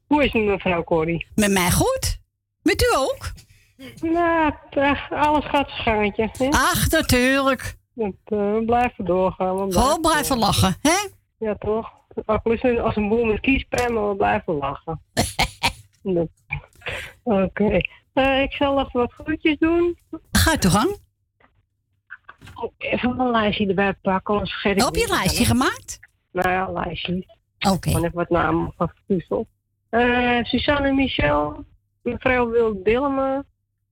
Hoe is het mevrouw Corrie? Met mij goed. Met u ook? Nou, eh, alles gaat gangetje. Hè? Ach, natuurlijk. Eh, we blijven doorgaan. We Gewoon blijven lachen, hè? Ja, toch? Als een boel met kiespijn, we blijven lachen. (laughs) Oké. Eh, ik zal even wat groetjes doen. Ga je toch gang? Even mijn lijstje erbij pakken, anders vergeet ik Heb je een lijstje gemaakt? Nou ja, een lijstje. Oké. Gewoon even wat namen van verpuzeld. Eh Suzanne Michel, mevrouw Wil Dillema,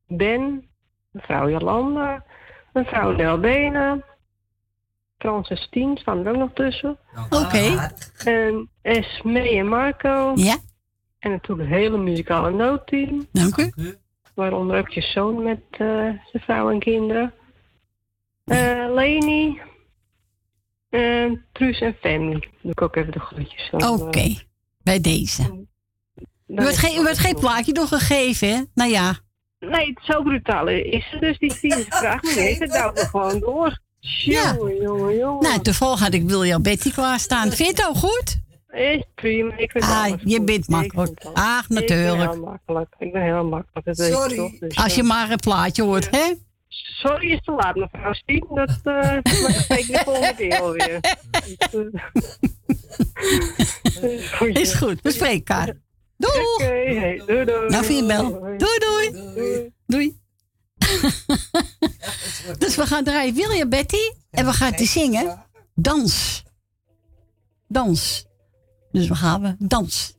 Ben, mevrouw Jolanda, mevrouw Nelbena, Francis Tien staan er ook nog tussen. Oké. En Esme en Marco. Ja. En natuurlijk het hele muzikale noodteam. Dank u. Waaronder ook je zoon met eh, zijn vrouw en kinderen. Eh Leni. En Truus en Fanny. Doe ik ook even de groetjes. Dan, Oké. eh, Bij deze. U werd, geen, u werd geen plaatje doorgegeven, hè? Nou ja. Nee, zo brutaal is het dus. Die vierde vraag me niet. Het duwt er gewoon door. Ja. Jongen, jongen, jongen. Nou, toevallig had ik William Betty klaarstaan. Vind je het ook goed? Is prima. Ik vind Ah, alles je goed. bent Ik makkelijk. Ach, Ik ben natuurlijk. heel makkelijk. Ik ben heel makkelijk. Dat je toch? Dus, Als je eh, maar een plaatje hoort, hè? Sorry is te laat, mevrouw Stien. Dat eh spreek ik de volgende keer alweer. (laughs) Is goed, we spreken elkaar. Doeg! Oké, hey, doei doei. Nou, vind je bel. Doei, doei. Doei. (laughs) dus we gaan draaien William Betty en we gaan te zingen Dans. Dans. Dus we gaan we. Dans,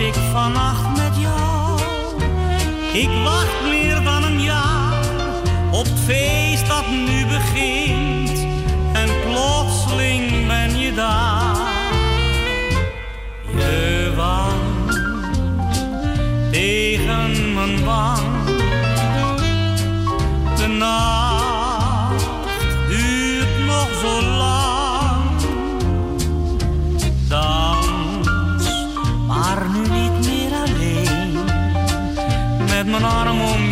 ik vannacht met jou, ik wacht meer dan een jaar op het feest dat nu begint. En plotseling ben je daar, je wang tegen mijn wang. De nacht duurt nog zo lang. Mijn arm om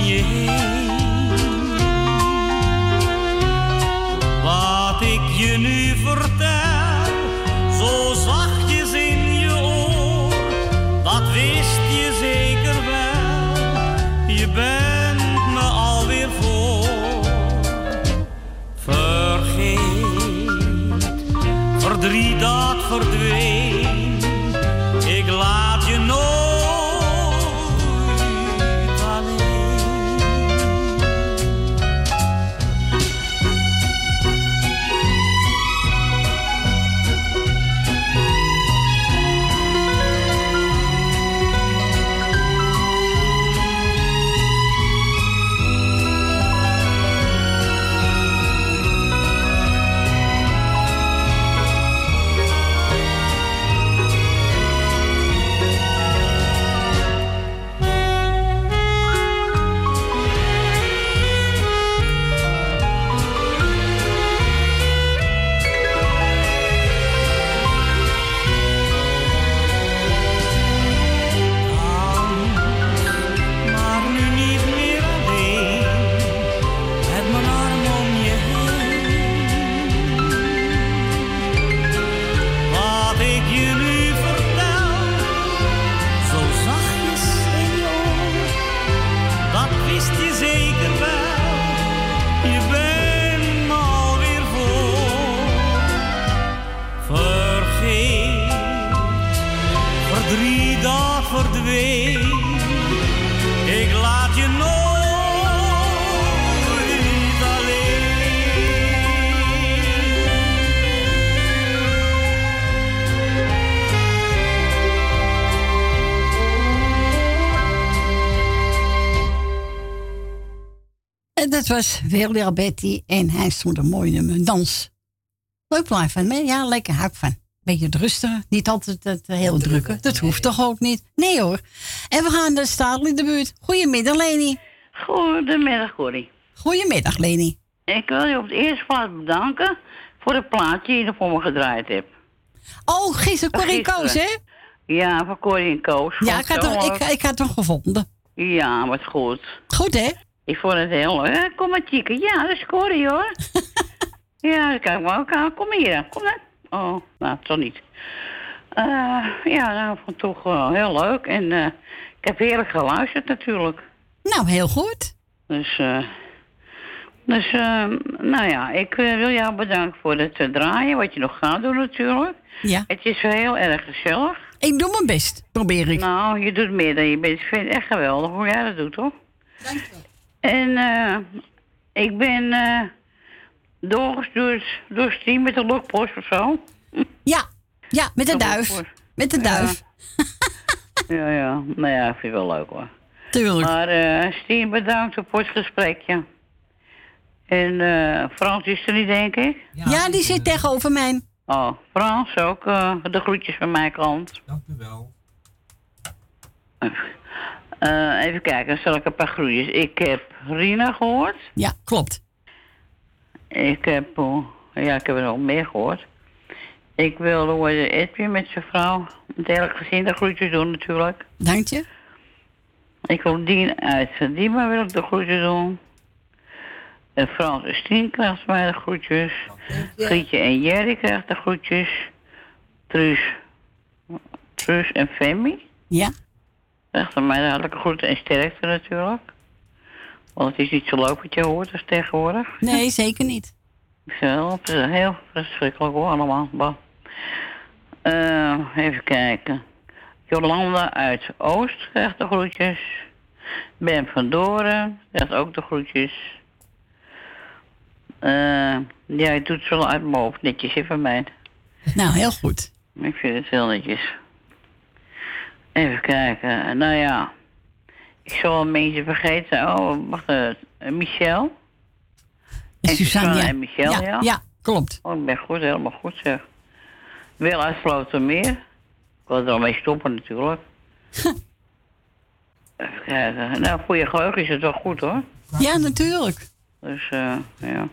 was William Betty en hij stond een mooi nummer, Dans. Leuk plaat van me, ja, lekker hak van. Beetje het rustiger. Niet altijd het eh, heel drukke. Dat hoeft toch ook niet? Nee hoor. En we gaan de stadel in de buurt. Goedemiddag, Leni. Goedemiddag, Corrie. Goedemiddag, Leni. Ik wil je op de eerste plaats bedanken voor het plaatje die je voor me gedraaid hebt. Oh, gisteren Corrie. Koos, hè? Ja, van Corrie en Koos. Ja, ik had, hem, ik, ik had hem gevonden. Ja, wat goed. Goed, hè? Ik vond het heel leuk. Eh, Kom maar, Chieke. Ja, dat is Corrie, hoor. (laughs) ja, kijk maar ook aan. Kom hier. Kom dan. Oh, nou, toch niet. Eh, ja, nou, ik vond het toch eh, heel leuk. En eh, ik heb heerlijk geluisterd, natuurlijk. Nou, heel goed. Dus, eh, dus eh, nou ja, ik wil jou bedanken voor het draaien, wat je nog gaat doen natuurlijk. Ja. Het is wel heel erg gezellig. Ik doe mijn best, probeer ik. Nou, je doet meer dan je bent. Ik vind het echt geweldig hoe jij dat doet, toch? Dankjewel. En eh, ik ben eh doorgestuurd door Stien met de lokpost of zo. Ja, ja, met de De duif. Met de duif. (laughs) Ja, ja. Nou ja, ik vind het wel leuk hoor. Tuurlijk. Maar eh Stien, bedankt voor het gesprekje. En eh Frans is er niet, denk ik? Ja, die zit tegenover mij. Oh, Frans ook. eh, de groetjes van mijn kant. Dank u wel. (laughs) Eh, even kijken, zal ik een paar groetjes. Ik heb Rina gehoord. Ja, klopt. Ik heb, oh, ja, ik heb er nog meer gehoord. Ik wil de Edwin met zijn vrouw, het hele gezin de groetjes doen natuurlijk. Dank je. Ik wil Dien uit Diemen wil ik de groetjes doen. En Frans en Stien krijgt mij de groetjes. Grietje en Jerry krijgt de groetjes. Truus, Truus en Femi. Ja. Krijgt van mij hartelijke groeten en sterkte natuurlijk. Want het is niet zo leuk wat je hoort als tegenwoordig. Nee, zeker niet. (laughs) Zo, het is heel verschrikkelijk hoor, allemaal. Eh, even kijken. Jolanda uit Oost krijgt de groetjes. Ben van Doren krijgt ook de groetjes. Eh, ja, het zo uit mijn hoofd, netjes van mij. Nou, heel goed. Ik vind het heel netjes. Even kijken, nou ja. Ik zal mensen vergeten. Oh, wacht, eh, Michel. En Suzanne, ja. en Michel, ja. Ja, ja, klopt. Oh, ik ben goed, helemaal goed zeg. Wel uit Slotermeer. Ik wil er al mee stoppen natuurlijk. (laughs) Even kijken. Nou, voor je geheugen is het wel goed hoor. Ja, natuurlijk. Dus, eh, ja.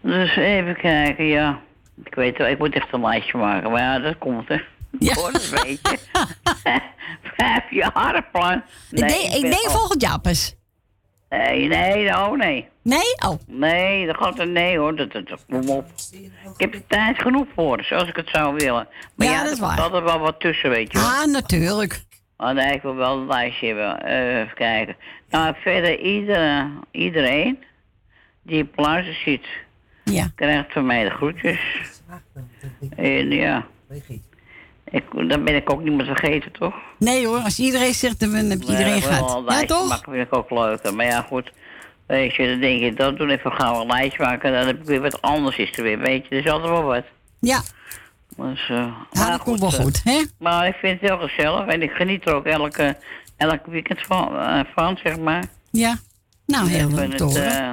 Dus even kijken, ja. Ik weet wel, ik moet echt een lijstje maken. Maar ja, dat komt hè. Ja. Hoor, dat weet je. Vijf jaar plan. ik denk, ik volgend jaar pas. Nee, nee, oh nee. Nee? Oh. Nee, dat gaat er nee hoor. Dat, dat, dat- kom op. Ik heb er tijd genoeg voor, zoals ik het zou willen. Maar Ja, ja, dat er is waar. altijd wel wat tussen, weet je wel. Ah, natuurlijk. Oh nee, ik wil wel een lijstje hebben. Eh, even kijken. Nou, verder ieder, iedereen die op luister zit, Ja. krijgt van mij de groetjes. En ja, ik, dan ben ik ook niemand vergeten, toch? Nee hoor, als iedereen zegt, dan heb je iedereen Nee. Een Ja, toch? maken vind ik ook leuk. Maar ja, goed. Weet je, dan denk je, dat doen even gauw een lijstje maken. Dan heb ik weer wat anders is er weer, weet je. Er is altijd wel wat. Ja. Dus, eh, Ja, maar dat komt wel eh, goed, hè? Maar ik vind het heel gezellig en ik geniet er ook elke, elke weekend van, eh, van, zeg maar. Ja. Nou, heel leuk eh,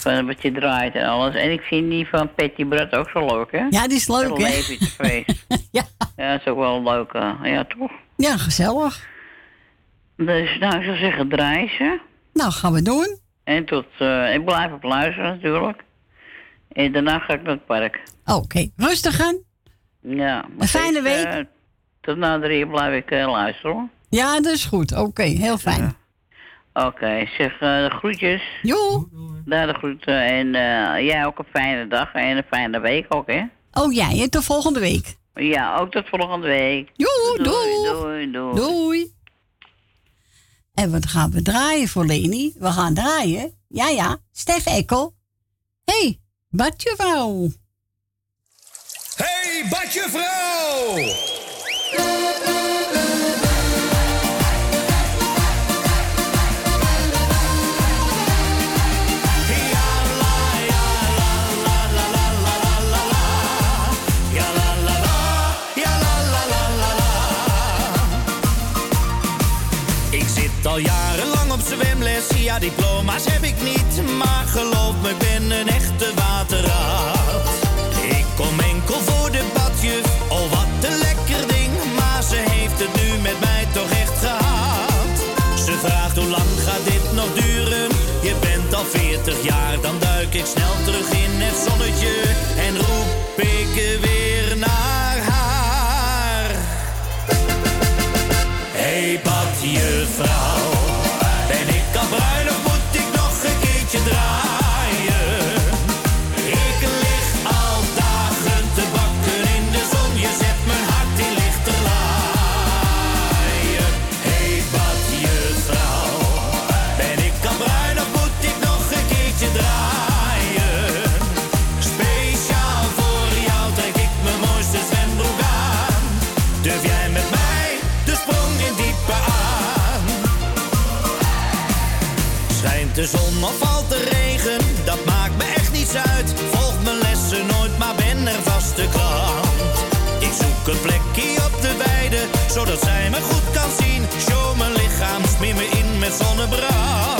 van wat je draait en alles. En ik vind die van Patty Brad ook zo leuk, hè? Ja, die is leuk, Een hè? levensfeest. (laughs) ja. Ja, dat is ook wel een leuke, ja toch? Ja, gezellig. Dus nou, ik zou zeggen, draai ze. Nou, gaan we doen. En tot, eh, ik blijf op luisteren natuurlijk. En daarna ga ik naar het park. Oké, rustig aan. Ja. Een fijne week. eh, tot na drie blijf ik eh, luisteren hoor. Ja, dat is goed. Oké, heel fijn. Oké, zeg eh, de groetjes. Jo. Daar de groeten. En eh, jij ook een fijne dag en een fijne week ook, hè? Oh jij, hè? tot volgende week. Ja, ook tot volgende week. Joe, doei. doei. Doei, doei. Doei. En wat gaan we draaien voor Leni? We gaan draaien. Ja, ja. Stef Ekkel. hey, Badje vrouw. Hey, badje ja diploma's heb ik niet. Maar geloof me, ik ben een echte waterraad. Ik kom enkel enkel voor de badjuf. Oh, wat een lekker ding, maar ze heeft het nu met mij toch echt gehad. Ze vraagt hoe lang gaat dit nog duren? Je bent al 40 jaar, dan duik ik snel terug in met zonnebrand.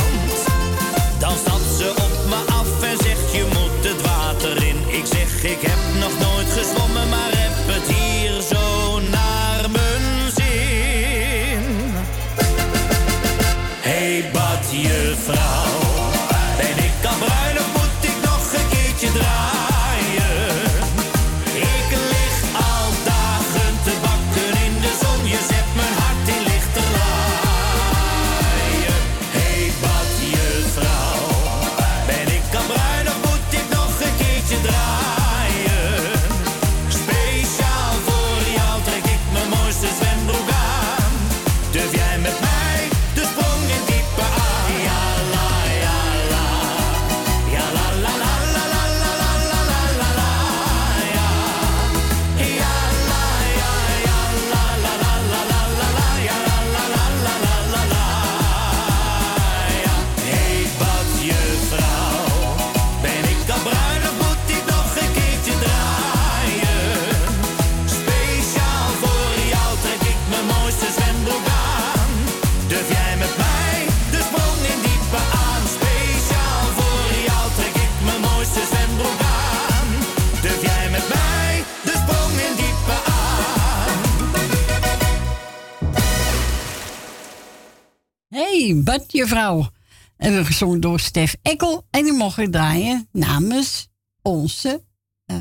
Hey, badjuffrouw. En we gezongen door Stef Ekkel. En die mogen draaien namens onze... eh,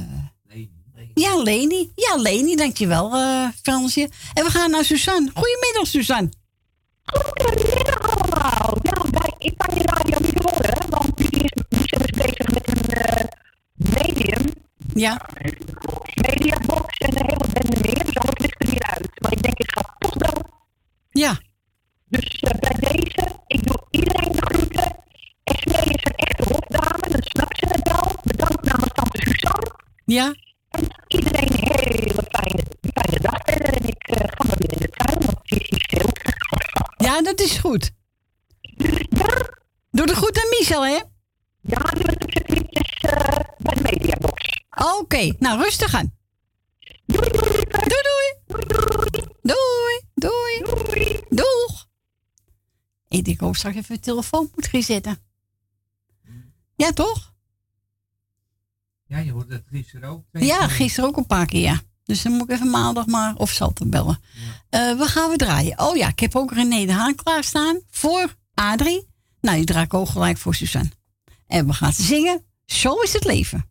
ja, Leni. Ja, Leni, dankjewel, eh Fransje. En we gaan naar Suzanne. Goedemiddag, Suzanne. Goedemiddag allemaal. Ja, bij, ik kan je radio niet horen, want die is, zijn dus bezig met een eh, medium. Ja. Mediabox en een hele bende meer, dus alles ligt er hier uit. Maar ik denk, ik ga toch wel. Ja. Dus eh, bij deze, ik doe iedereen de groeten. Esmee is een echte hofdame, dan snapt ze het wel. Bedankt namens tante Suzanne. Ja. En iedereen een hele fijne, fijne dag verder. En ik eh, ga maar weer in de tuin, want het is hier stil. (laughs) Ja, dat is goed. Doe de goed aan Michel, hè? Ja, die was op zijn eh, bij de Mediabox. Oké, nou rustig aan. Doei doei. Doei Ik denk ook straks even de telefoon moet resetten. Ja, toch? Ja, je hoort dat gisteren ook. Ja, gisteren ook een paar keer, ja. Dus dan moet ik even maandag maar of zal te bellen. Eh, wat gaan we draaien? Oh ja, ik heb ook René de Haan klaarstaan voor Adrie. Nou, die draai ik ook gelijk voor Suzanne. En we gaan zingen. Zo is het leven.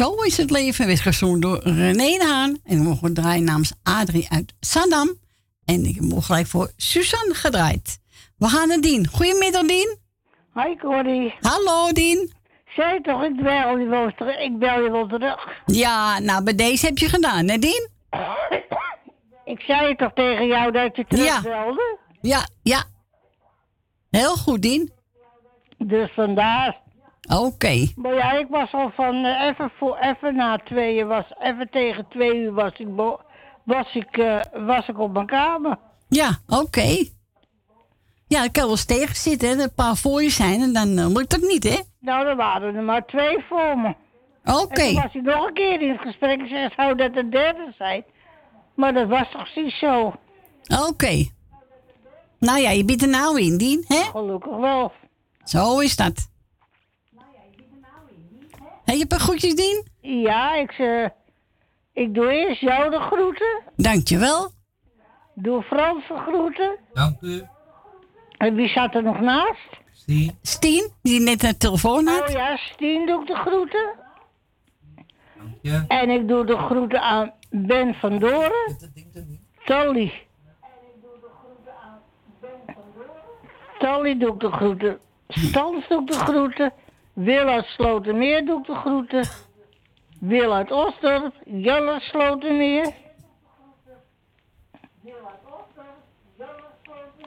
Zo is het leven. Werd gezongen door René de Haan. En we mogen draaien namens Adrie uit Saddam. En ik heb gelijk voor Suzanne gedraaid. We gaan naar Dien. Goedemiddag, Dien. Hoi Corrie. Hallo, Dien. Zeg toch, ik bel je wel terug. Ik bel je wel terug. Ja, nou, bij deze heb je gedaan, hè, Dien? Ik zei toch tegen jou dat je terug Ja. belde? Ja, ja. Heel goed, Dien. Dus vandaar. Oké. Maar ja, ik was al van eh, even voor even na tweeën was even tegen twee uur was ik was ik eh, was ik op mijn kamer. Ja, oké. Ja, ik kan wel eens tegen zitten, hè. Een paar voor je zijn en dan eh, lukt het niet, hè? Nou, er waren er maar twee voor me. Oké. En toen was ik nog een keer in het gesprek. Ik zei, zou dat de derde zijn? Maar dat was toch niet zo? Oké. Nou ja, je bent er nou in, Dien, hè? Gelukkig wel. Zo is dat. Heb je een paar groetjes, Dien? Ja, ik, eh, ik doe eerst jou de groeten. Dankjewel. Doe Frans de groeten. Dank u. En wie zat er nog naast? Stien. Stien, die net een telefoon had. Oh ja, Stien doe ik de groeten. je. En ik doe de groeten aan Ben van Doren. Tolly. Tolly doe ik de groeten. Stans doe ik de groeten. Wil uit Slotermeer doe ik de groeten. Wil uit Osdorp. Jelle Slotermeer.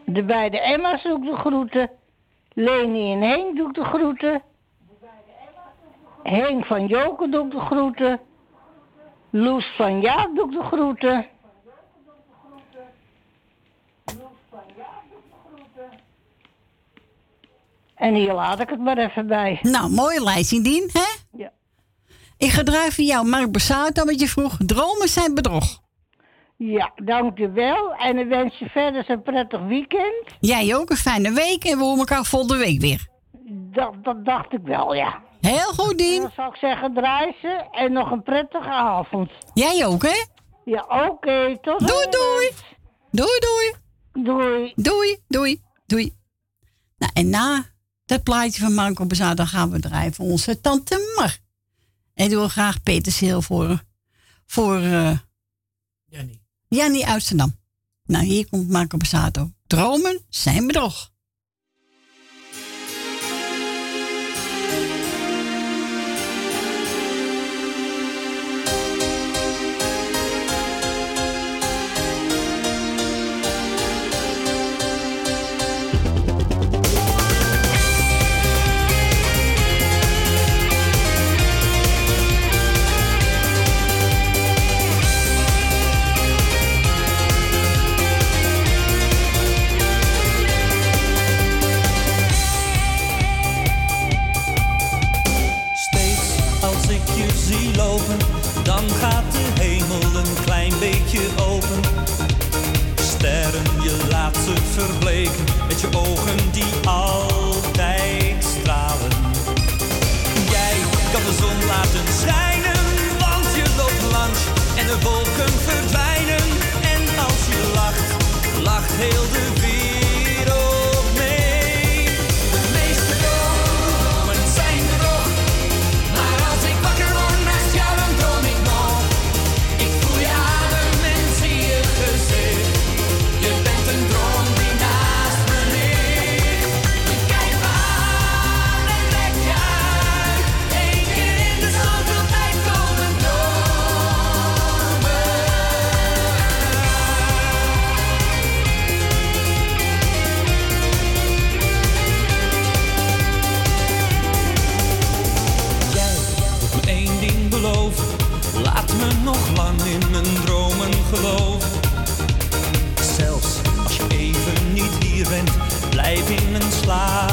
De beide Emma's doe ik de groeten. Leni en Henk doe ik de groeten. Henk van Joken doe ik de groeten. Loes van Jaap doe ik de groeten. En hier laat ik het maar even bij. Nou, mooie lijstje, Dien, hè? Ja. Ik ga draaien voor jou, Mark Besato, wat je vroeg. Dromen zijn bedrog. Ja, dankjewel. En ik wens je verder een prettig weekend. Jij ook een fijne week en we horen elkaar volgende week weer. Dat, dat dacht ik wel, ja. Heel goed, Dien. Dan zou ik zeggen, draai ze en nog een prettige avond. Jij ook, hè? Ja, oké. tot Doei, ziens. doei. Doei, doei. Doei. Doei, doei, doei. Nou, en na dat plaatje van Marco Bezato gaan we draaien voor onze tante Mar. En doen we graag Peter Seel voor, voor eh Jannie. Jannie Amsterdam. Nou, hier komt Marco Bezato. Dromen zijn bedrog. Met je ogen die altijd in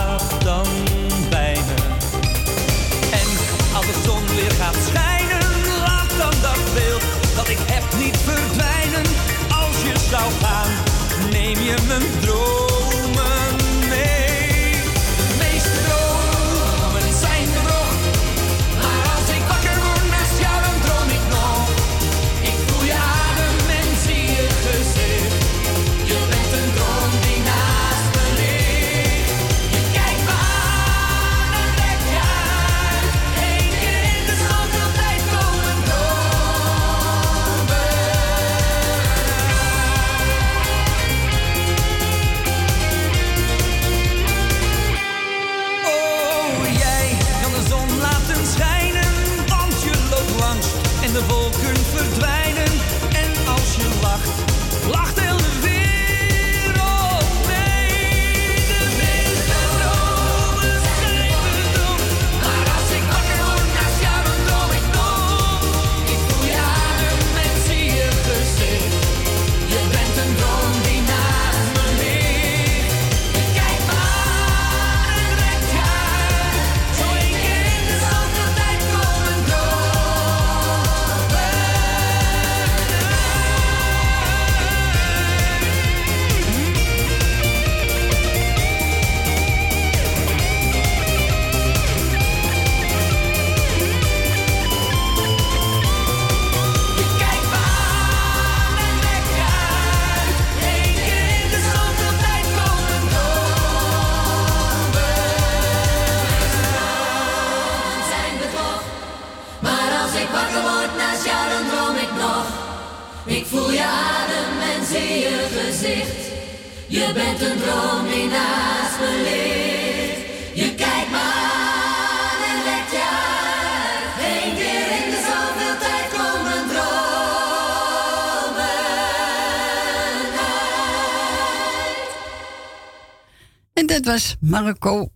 En dat was Marco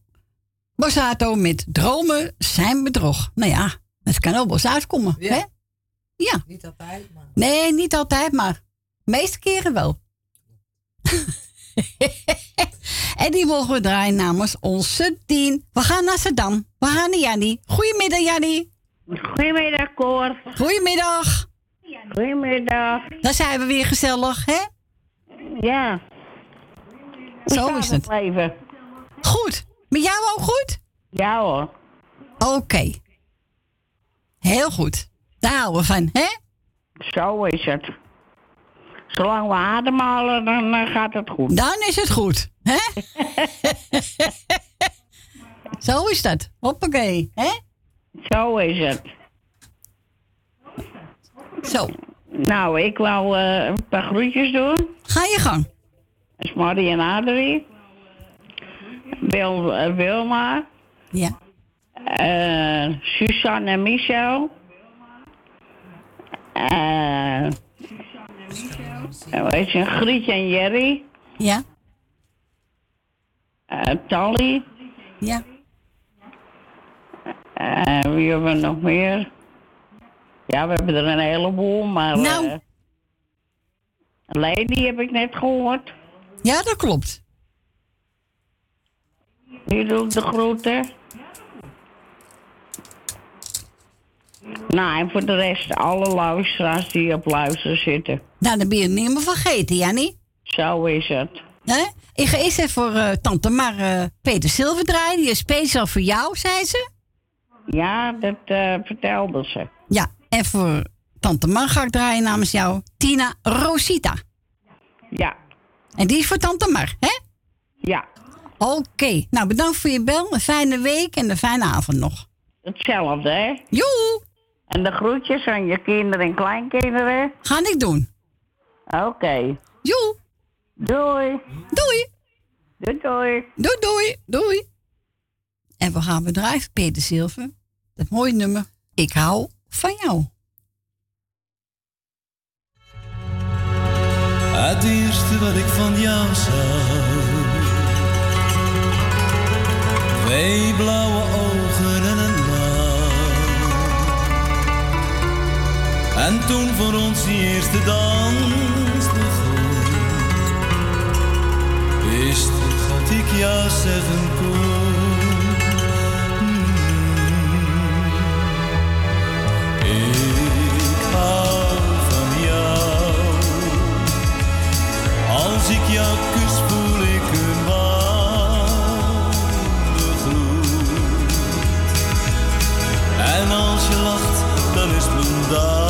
Borsato met Dromen zijn bedrog. Nou ja, het kan ook wel eens uitkomen. Ja. Hè? Ja. Niet altijd, maar... Nee, niet altijd, maar de meeste keren wel. (laughs) en die mogen we draaien namens onze tien. We gaan naar Saddam. We gaan naar Jannie. Goedemiddag, Jannie. Goedemiddag, Cor. Goedemiddag. Goedemiddag. Daar zijn we weer gezellig, hè? Ja. Zo is het. Goed. Met jou ook goed? Ja hoor. Oké. Heel goed. Daar houden we van, hè? Zo is het. Zolang we ademhalen, dan eh, gaat het goed. Dan is het goed, hè? (laughs) Zo is dat. Hoppakee, hè? Zo is het. Zo. Nou, ik wou eh, een paar groetjes doen. Ga je gang. Dat is Marie en Adrie. Wil, eh, Wilma. Ja. Eh, Suzanne en Michel. Eh weet je, Grietje en Jerry. Ja. Eh Tally. Ja. Eh, wie hebben we nog meer? Ja, we hebben er een heleboel, maar... Nou. eh, Lady heb ik net gehoord. Ja, dat klopt. Die doet de groeten. Nou, en voor de rest alle luisteraars die op luisteren zitten. Nou, dan ben je het niet meer vergeten, Jannie. Zo is het. Hè? Ik ga eerst even voor eh, tante Mar eh, Peter Silver draaien. Die is speciaal voor jou, zei ze. Ja, dat eh, vertelde ze. Ja, en voor tante Mar ga ik draaien namens jou. Tina Rosita. Ja. En die is voor tante Mar, hè? Ja. Oké, nou bedankt voor je bel. Een fijne week en een fijne avond nog. Hetzelfde, hè? Joe! En de groetjes aan je kinderen en kleinkinderen? Ga ik doen. Oké. Joe! Doei. Doei. Doei, doei. Doei, doei, doei. En we gaan bedrijven, Peter Zilver. Dat mooie nummer. Ik hou van jou. Het eerste wat ik van jou zag. Twee blauwe ogen en een lach. En toen voor ons die eerste dans begon. Wist ik wat ik jou zeggen kon. Ik hou Als ik jou kus, voel ik een warme. En als je lacht, dan is mijn dag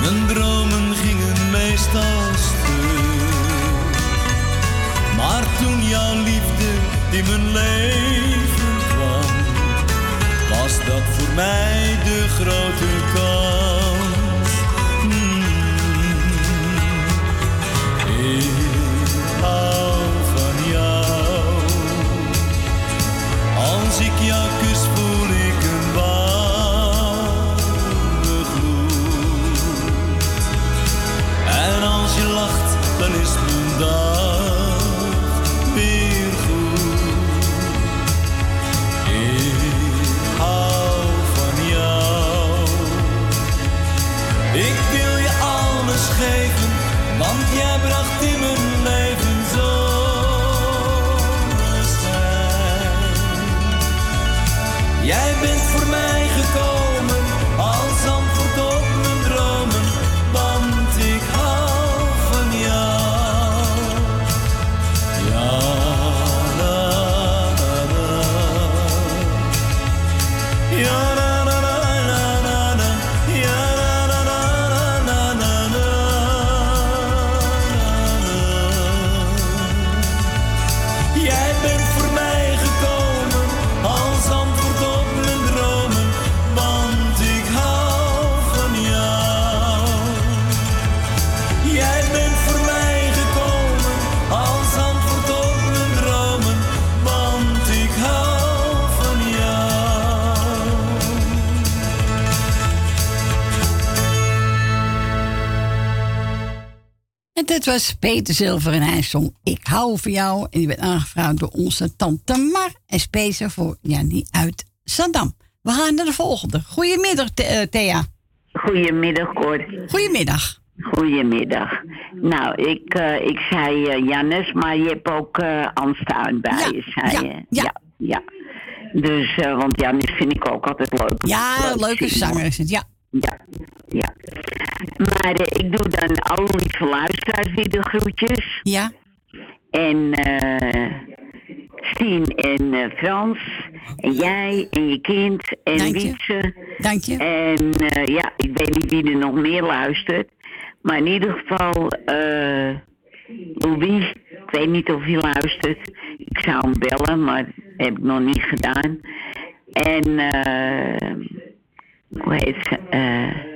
Mijn dromen gingen meestal stuk. Maar toen jouw liefde in mijn leven kwam, was dat voor mij de grote kans. Dit was Peter Zilver en hij zong Ik hou van jou. En die werd aangevraagd door onze tante Mar. En speciaal voor Jannie uit Zandam. We gaan naar de volgende. Goedemiddag, eh, Thea. Goedemiddag, Cor. Goedemiddag. Goedemiddag. Nou, ik, eh, ik zei eh, Jannes, maar je hebt ook Anstuin bij je, zei je. Ja. ja. Dus, eh, want Jannes vind ik ook altijd leuk. Ja, Leuk leuke zanger is het, ja. Ja, ja. Maar eh, ik doe dan alle lieve luisteraars weer de groetjes. Ja. En eh Stien en eh, Frans. En jij en je kind. En Dank je. Wietse. Dank je. En eh, ja, ik weet niet wie er nog meer luistert. Maar in ieder geval, eh Louis, ik weet niet of hij luistert. Ik zou hem bellen, maar dat heb ik nog niet gedaan. En, eh hoe heet ze? Eh,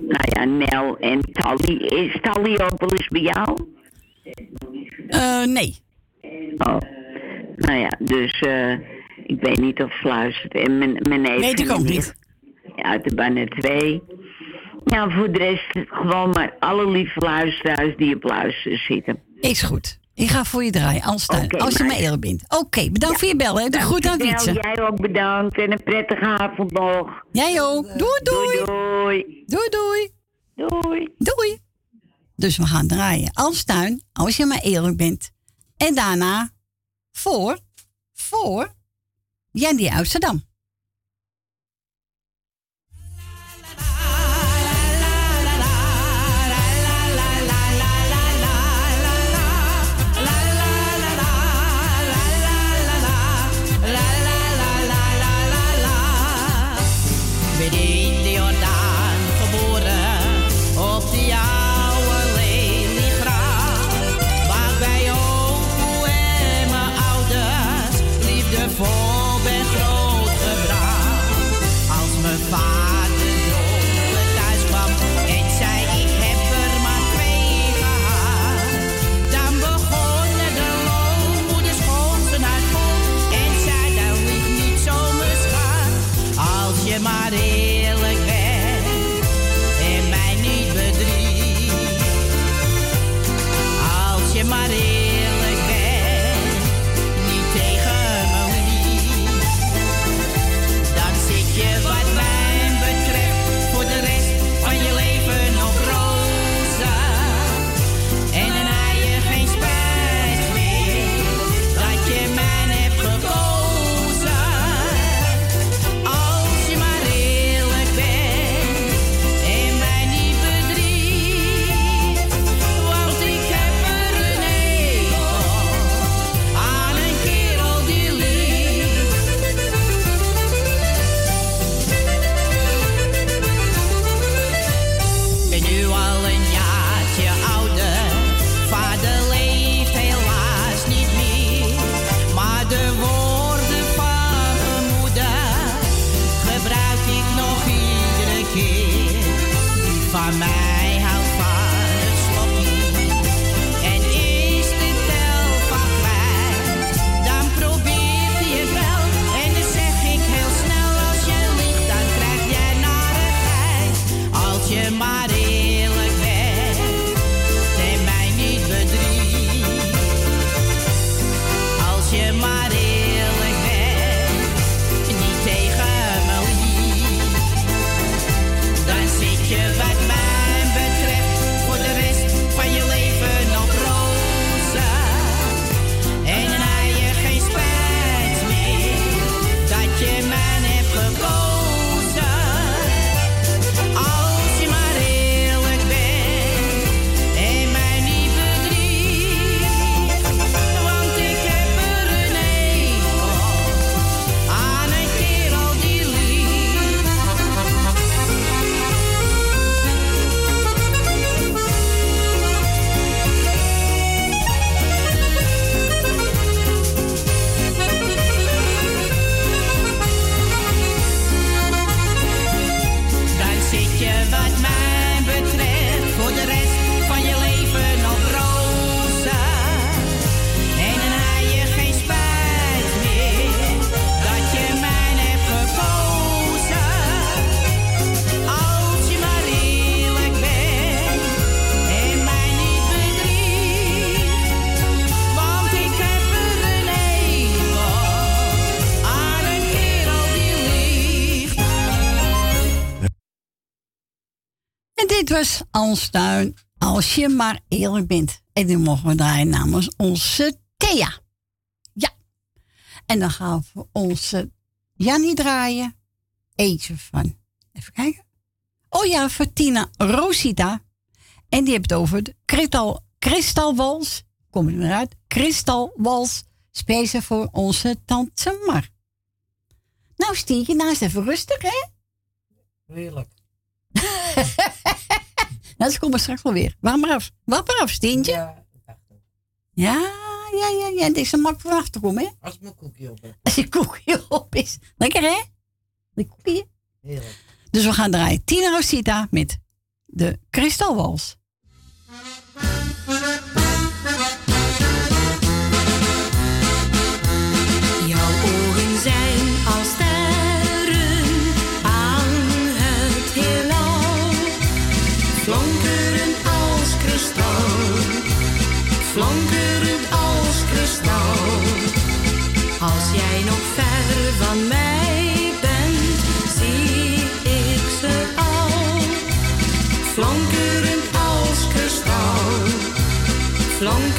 nou ja, Nel en Tally. Is Tally ook wel eens bij jou? Eh, nee. Oh. Nou ja, dus eh, Ik weet niet of ze luistert. En mijn, mijn neef Weet ik ook niet. nicht. Ja, er zijn er twee. Ja, voor de rest gewoon maar alle lieve luisteraars die op luisteren zitten. Is goed. Ik ga voor je draaien, als, als je me eerlijk bent. Oké, bedankt voor je bellen. hè. De groet aan Wietse. Jij ook bedankt en een prettige avond nog. Jij ook. Doei, doei. Doei, doei. Doei, Doei. Doei. Dus we gaan draaien als tuin, als je maar eerlijk bent. En daarna voor, voor Jandy Amsterdam. Was Alstuin, als je maar eerlijk bent. En die mogen we draaien namens onze Thea. Ja. En dan gaan we onze Jannie draaien. Eentje van, even kijken. Oh ja, voor Tina Rosita. En die heeft het over de kristal, kristalwals. Kom er weer uit. Kristalwals. Speciaal voor onze tante Mar. Nou, Stietje, nou is even rustig, hè? Heerlijk. (laughs) Nou, ze komen straks wel weer. Wacht maar af. Wacht maar af, Stientje. Ja, Ja, ja, ja, ja. Het is een mak voor achter te komen, hè? als mijn koekje op heb. Als je koekje op is. Lekker, hè? De koekje. Heerlijk. Dus we gaan draaien. Tina Rosita met de kristalwals. long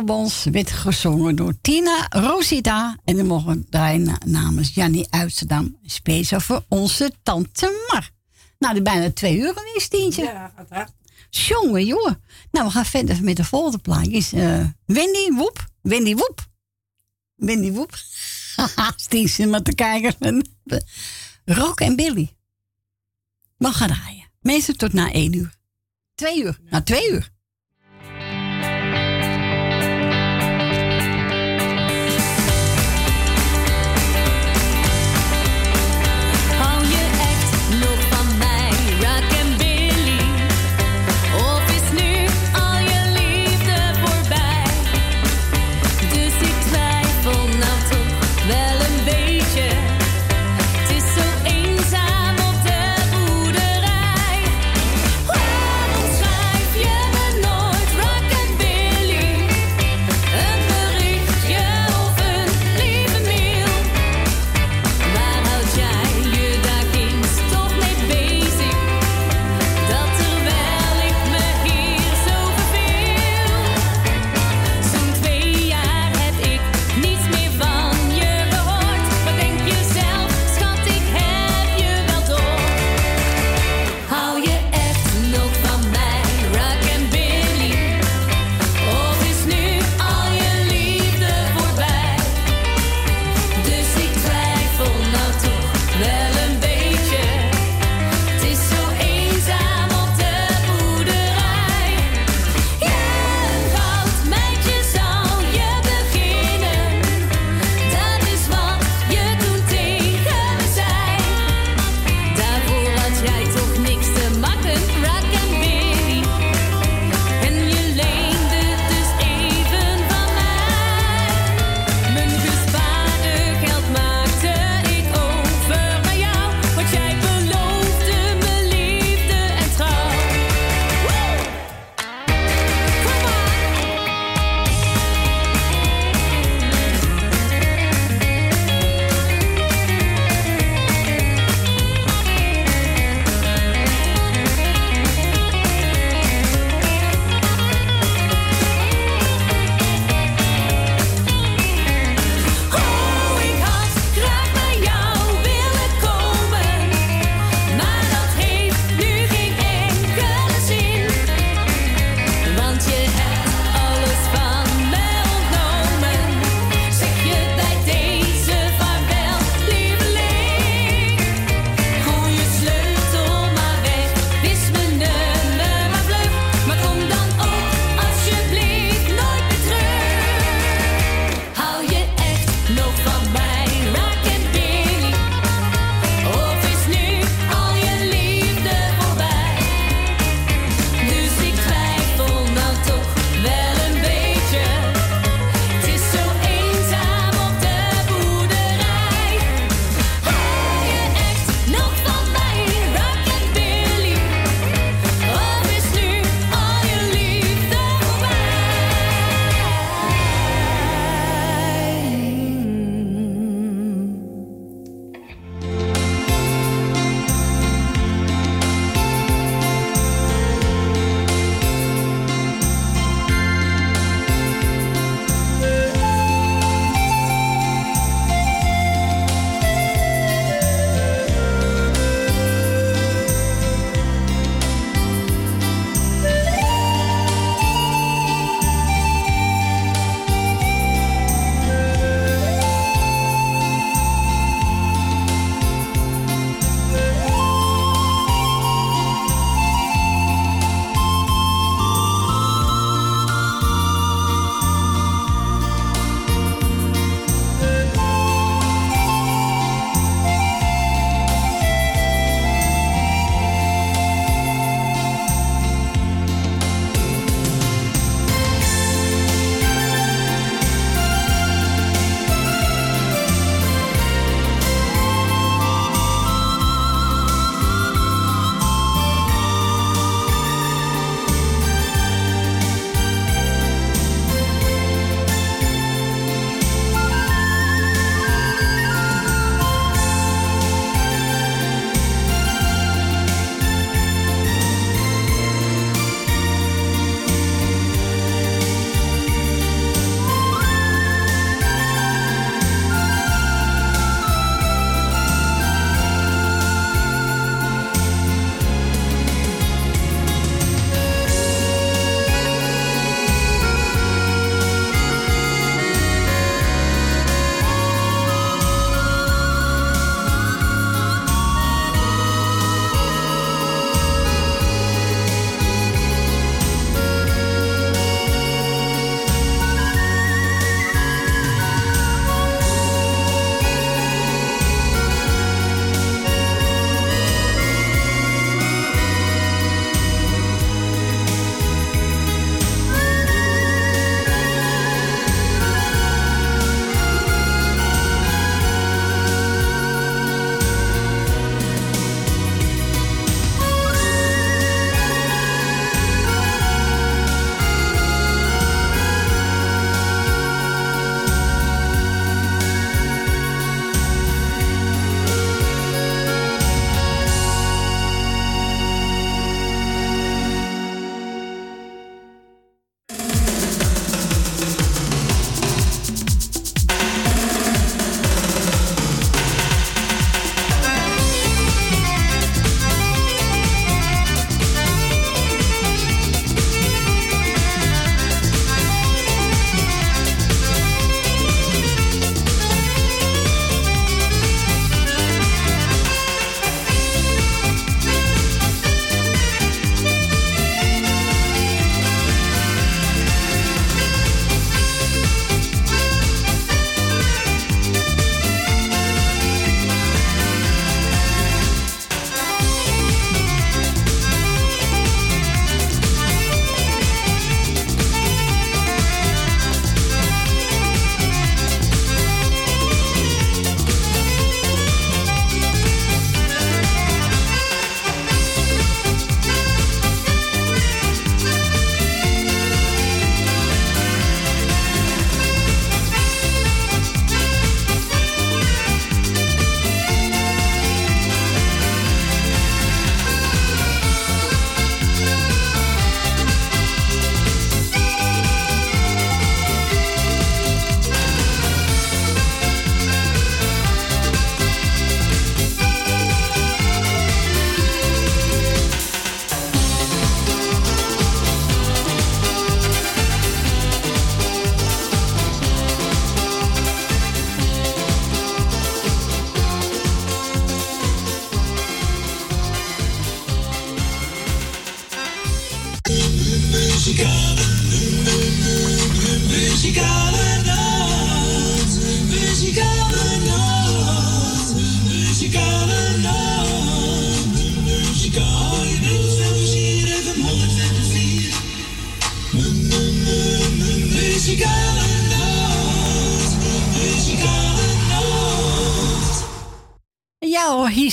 Wit werd gezongen door Tina Rosita. En dan mogen we draaien namens Jannie Uitsterdam. Speciaal voor onze tante Mar. Nou, de bijna twee uur is Tientje. Ja, gaat Jongen, joh. Nou, we gaan verder met de volgende plaatje. Uh, Wendy Woep. Wendy Woep. Wendy Woep. (laughs) Haha, met maar te kijken. (laughs) Rock en Billy. We gaan draaien. Meestal tot na één uur. Twee uur. Na twee uur.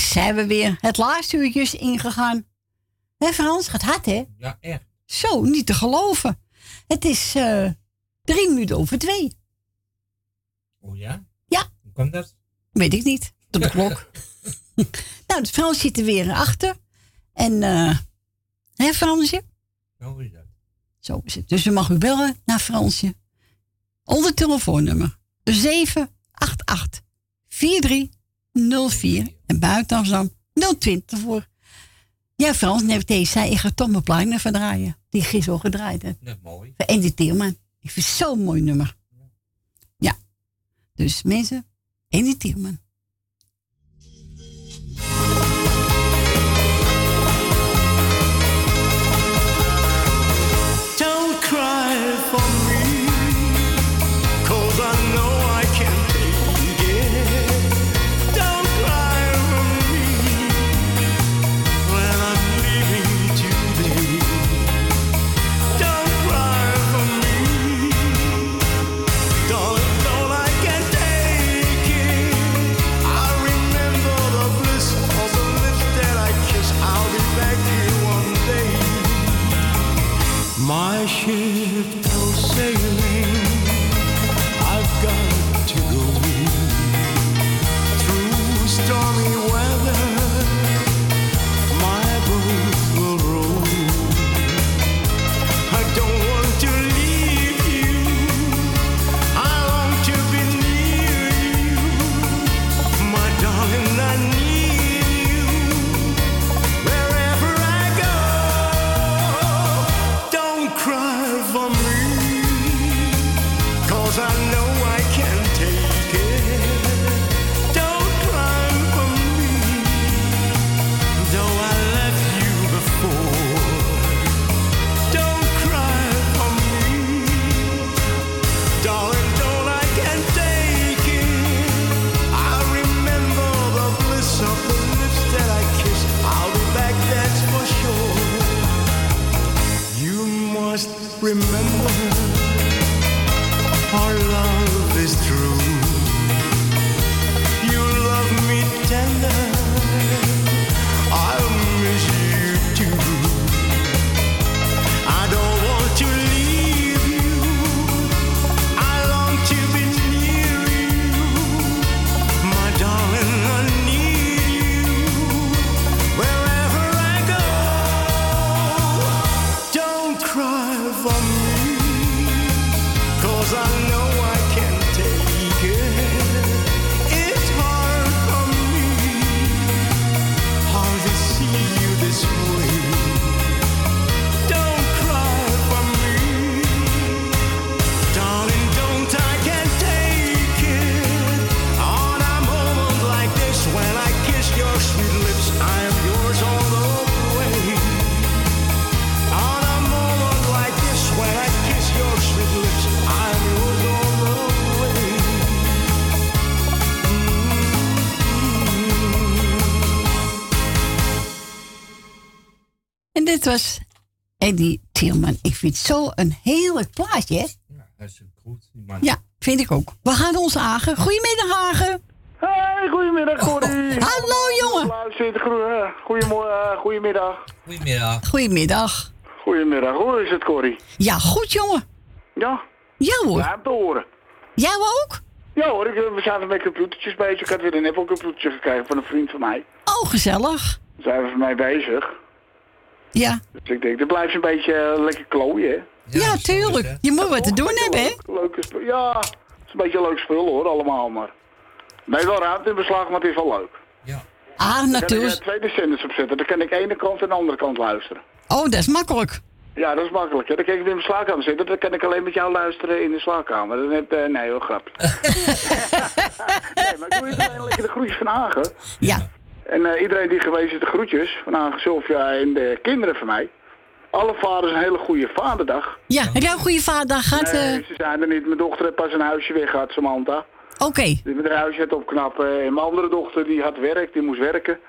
Zijn we weer. Het laatste uurtje ingegaan. Hé Frans, gaat hard hè? Ja, echt. Zo, niet te geloven. Het is eh, drie minuten over twee. Oh ja? Ja. Hoe kan dat? Weet ik niet. Op de klok. (laughs) nou, de Frans zit er weer achter. En, eh hè Fransje? Zo is dat. Zo is het. Dus u mag u bellen naar Fransje. Onder telefoonnummer 788 4304 en buiten Amsterdam 020 voor. Ja, Frans, net deze zei, ik ga toch mijn plaat even draaien. Die gisteren al gedraaid heeft. Net mooi. Voor Andy Tielman. Ik vind het zo'n mooi nummer. Ja. Dus mensen, Andy Tielman. плачет remember dit was Eddie Tielman. Ik vind het zo een heerlijk plaatje, hè? Dat is goed. man. Ja, vind ik ook. We gaan ons Hagen. Goedemiddag, Hagen. Hey, goedemiddag, Corrie. Hallo, jongen. Goe- goedemorgen, goedemiddag. Goedemiddag. Goedemiddag. Goedemiddag, hoe is het, Corrie? Ja, goed, jongen. Ja? Ja, hoor. Ja, te horen. Jij ook? Ja hoor, ik, we zaten met computertjes bezig. Ik had weer een Apple computertje gekregen van een vriend van mij. Oh, gezellig. Daar zijn we voor mij bezig. Ja. Dus ik denk, dat blijft een beetje eh, lekker klooien, hè? Ja, tuurlijk. Je moet wat te doen hebben, hè? Leuke spul. Ja, het is een beetje leuk spul hoor, allemaal maar. Nee, wel ruimte in beslag, maar het is wel leuk. Ah, Dan kan ik natuurlijk. eh, twee zenders opzetten. Dan kan ik de ene kant en de andere kant luisteren. Oh, dat is makkelijk. Ja, dat is makkelijk. Hè? Dan kan ik weer in de slaapkamer zitten. Dan kan ik alleen met jou luisteren in de slaapkamer. Dan heb, eh, nee, hoor, grapje. (laughs) nee, maar ik doe niet alleen lekker de groetjes van Hagen. Ja. En eh, iedereen die geweest is, de groetjes van Sylvia en de kinderen van mij. Alle vaders een hele goede vaderdag. Ja, heb jij een goede vader gehad? eh? Nee, ze zijn er niet. Mijn dochter heeft pas een huisje weg gehad, Samantha. Oké. Die met haar huisje het opknappen. En mijn andere dochter die had werk, die moest werken.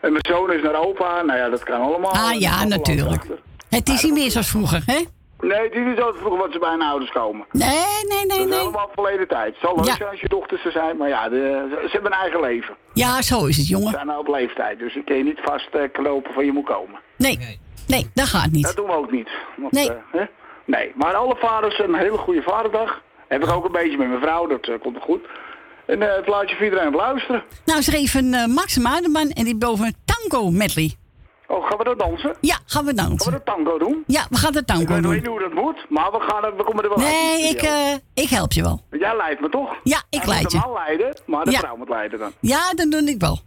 En mijn zoon is naar opa. Nou ja, dat kan allemaal. Ah ja, natuurlijk. Het is niet meer zoals vroeger, hè? Nee, die is dood vroeger wat ze bij hun ouders komen. Nee, nee, nee, Dat is nee. verleden tijd. Het zal leuk Ja. zijn als je dochters er zijn, maar ja, de- ze hebben een eigen leven. Ja, zo is het, Ze jongen. zijn nou op leeftijd, dus ik kan je niet vastklopen van je moet komen. Nee, nee, dat gaat niet. Dat doen we ook niet. Want, Nee. eh, hè? nee, maar alle vaders een hele goede vaderdag. Heb ik ook een beetje met mijn vrouw, dat eh, komt goed. En eh, het plaatje voor iedereen het luisteren. Nou, ze even uh, Max en die boven een tango medley. Oh, gaan we dat dansen? Ja, gaan we dansen. Gaan we dat tango doen? Ja, we gaan de Ik tango weet nog doen. niet hoe dat moet, maar we, gaan, we komen er wel uit. Nee, de ik, eh, ik help je wel. Jij leidt me toch? Ja, ik Hij leid moet je. de man leiden, maar de Ja. vrouw moet leiden dan. Ja, dat doe ik wel.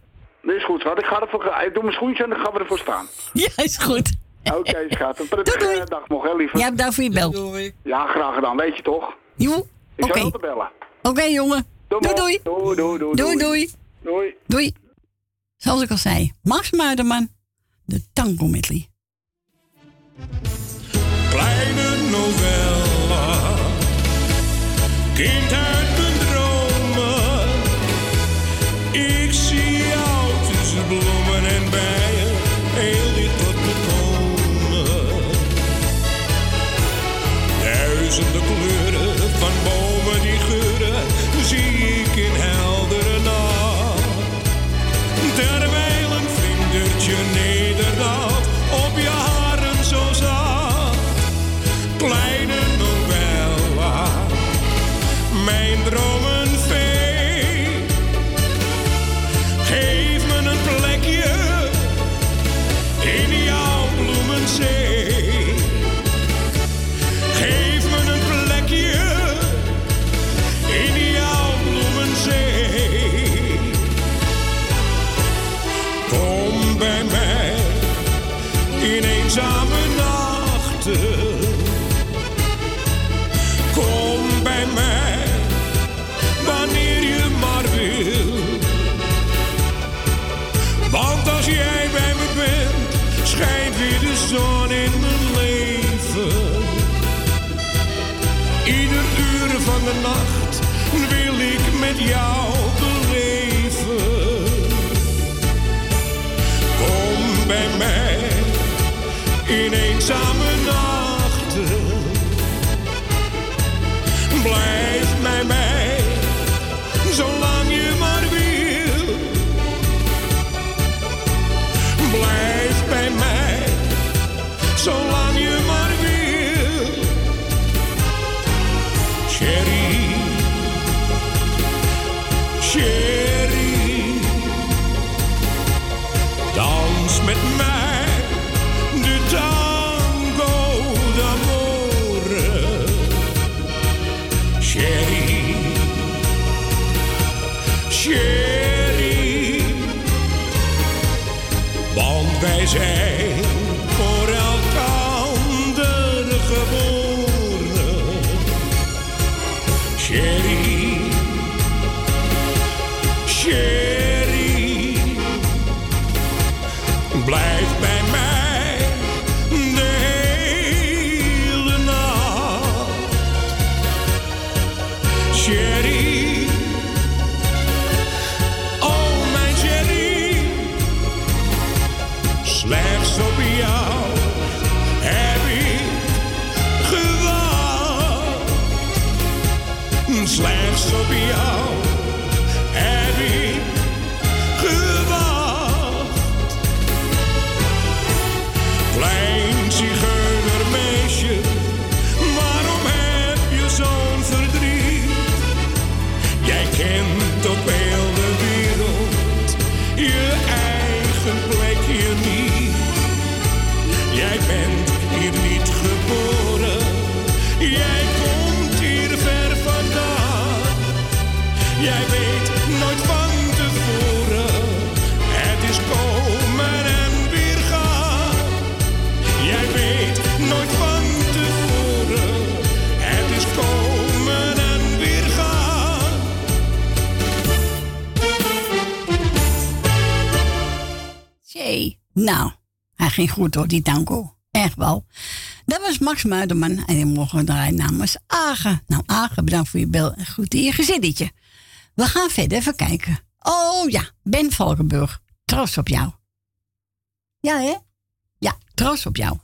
Dat is goed, schat. Ik, ga ervoor, ik doe mijn schoentje en dan gaan we ervoor staan. Ja, is goed. Oké, schat. Een prettige dag nog, hè, lieve. Jij bedankt voor je bel. Ja, graag gedaan. Weet je toch? Jo, Ik oké. zal altijd bellen. Oké, jongen. Doei, doei. Doei, doei, doei. Doei, doei. Doei. Doei. Zoals ik al zei, Max Muiderman, de tango medley. Kleine novella, kind uit mijn dromen. Ik zie jou tussen bloemen en bijen, heel dicht tot me komen. Duizenden kleuren van bomen love. Nacht wil ik met jou beleven. Kom bij mij in eenzame nachten. Blijf slechts op jou heb ik gewacht. Slechts op jou heb ik gewacht. Klein zigeunermeisje, waarom heb je zo'n verdriet? Jij kent op heel de wereld je eigen niet. Jij bent hier niet geboren, jij komt hier ver vandaan. Jij weet nooit van tevoren, het is komen en weer gaan. Jij weet nooit van tevoren, het is komen en weer gaan. Jee. Nou, hij ging goed door die tango. Echt wel. Dat was Max Muiderman en die mogen draaien namens Agen. Nou, Agen, bedankt voor je bel en goed in je gezinnetje. We gaan verder even kijken. Oh ja, Ben Valkenburg. Troost op jou. Ja, hè? Ja, troost op jou.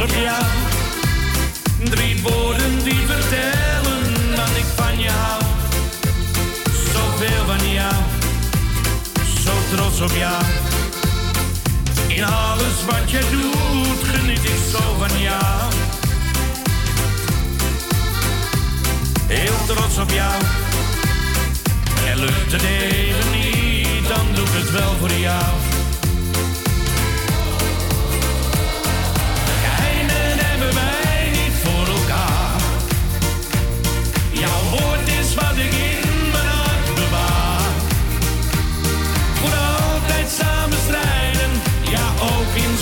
op jou. Drie woorden die vertellen dat ik van je hou. Zoveel van jou, zo trots op jou. In alles wat je doet, geniet ik zo van jou. Heel trots op jou. En lukt het even niet, dan doe ik het wel voor jou.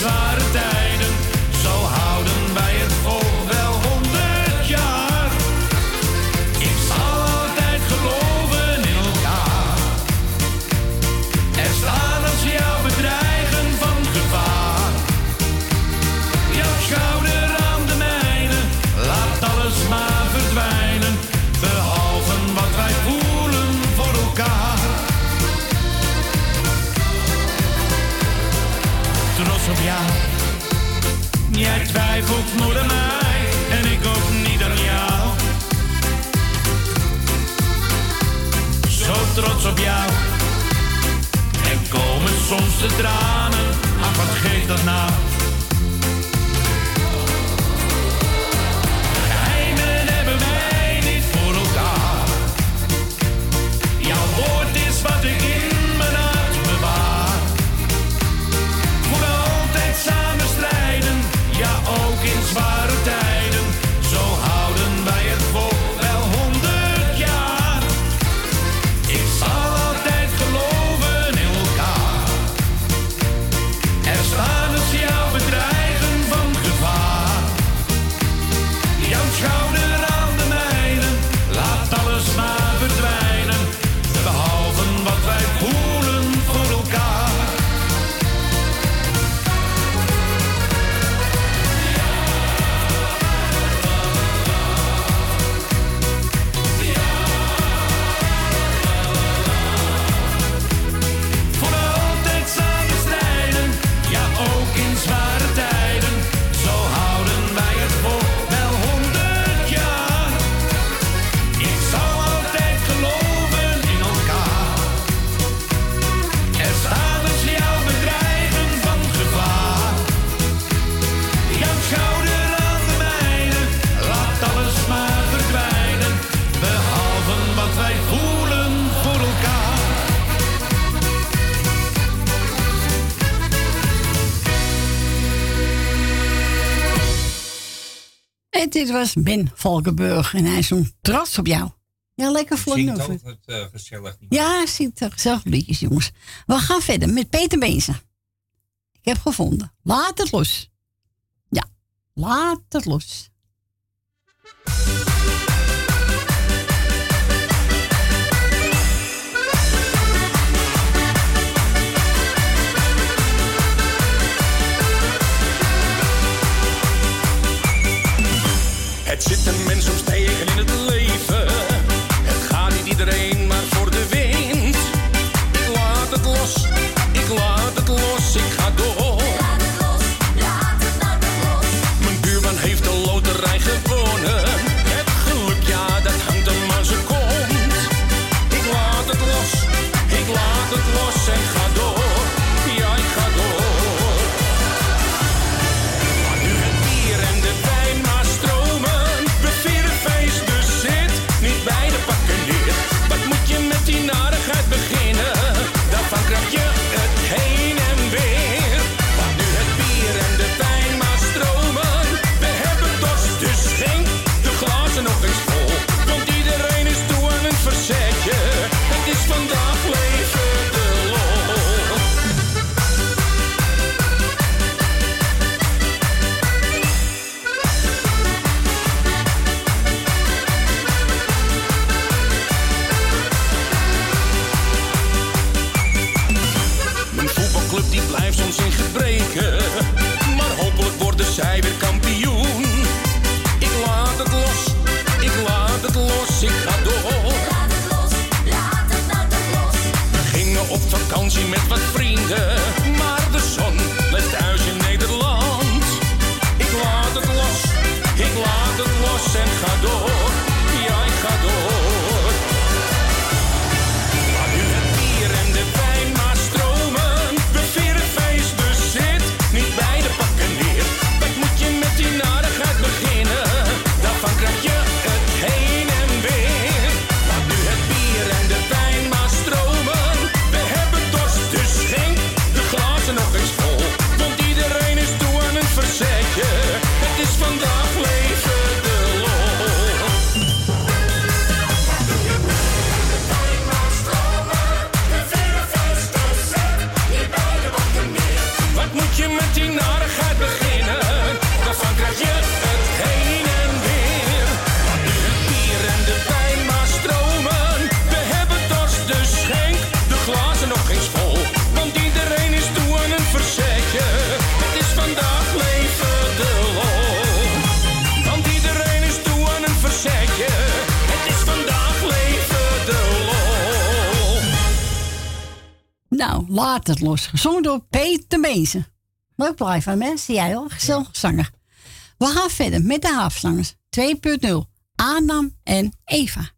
far soms de tranen, maar vergeet dat na. dit was Ben Valkenburg en hij is een trots op jou. Ja, lekker voor Zingt het uh, eh, gezellig. Ja, ziet er gezellig liedjes, jongens. We gaan verder met Peter Bezen. Ik heb gevonden. Laat het los. Ja, laat het los. het los. Gezongen door Peter Mezen. Leuk blijf van mensen, jij hoor. Gezellig zanger. We gaan verder met de haafzangers 2.0. Adam en Eva.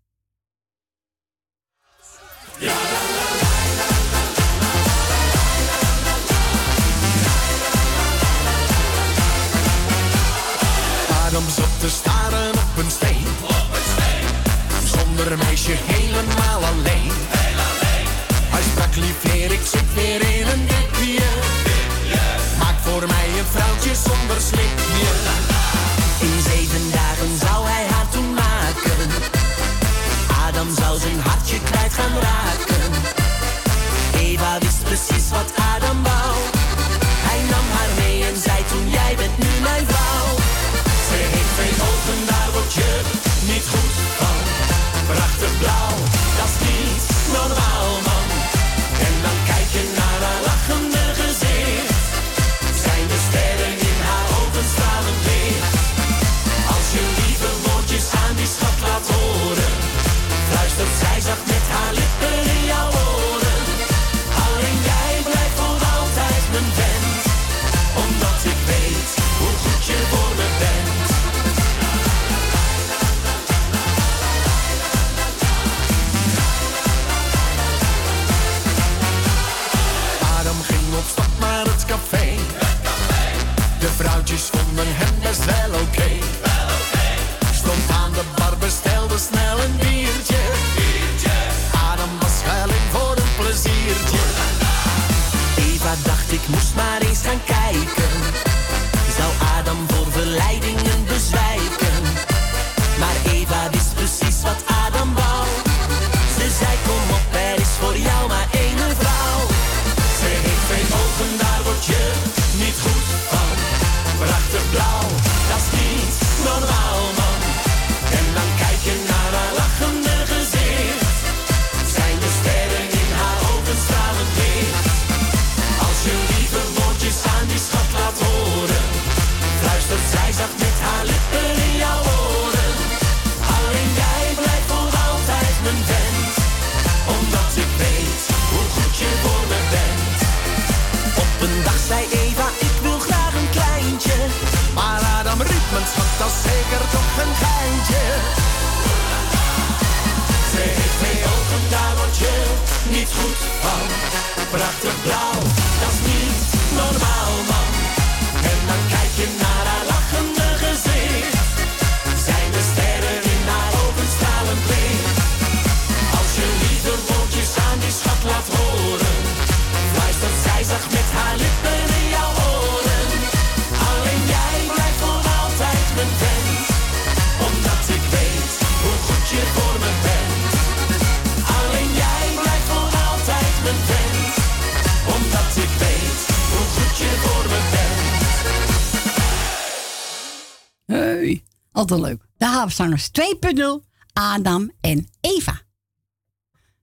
altijd leuk. De Havenstangers 2.0, Adam en Eva.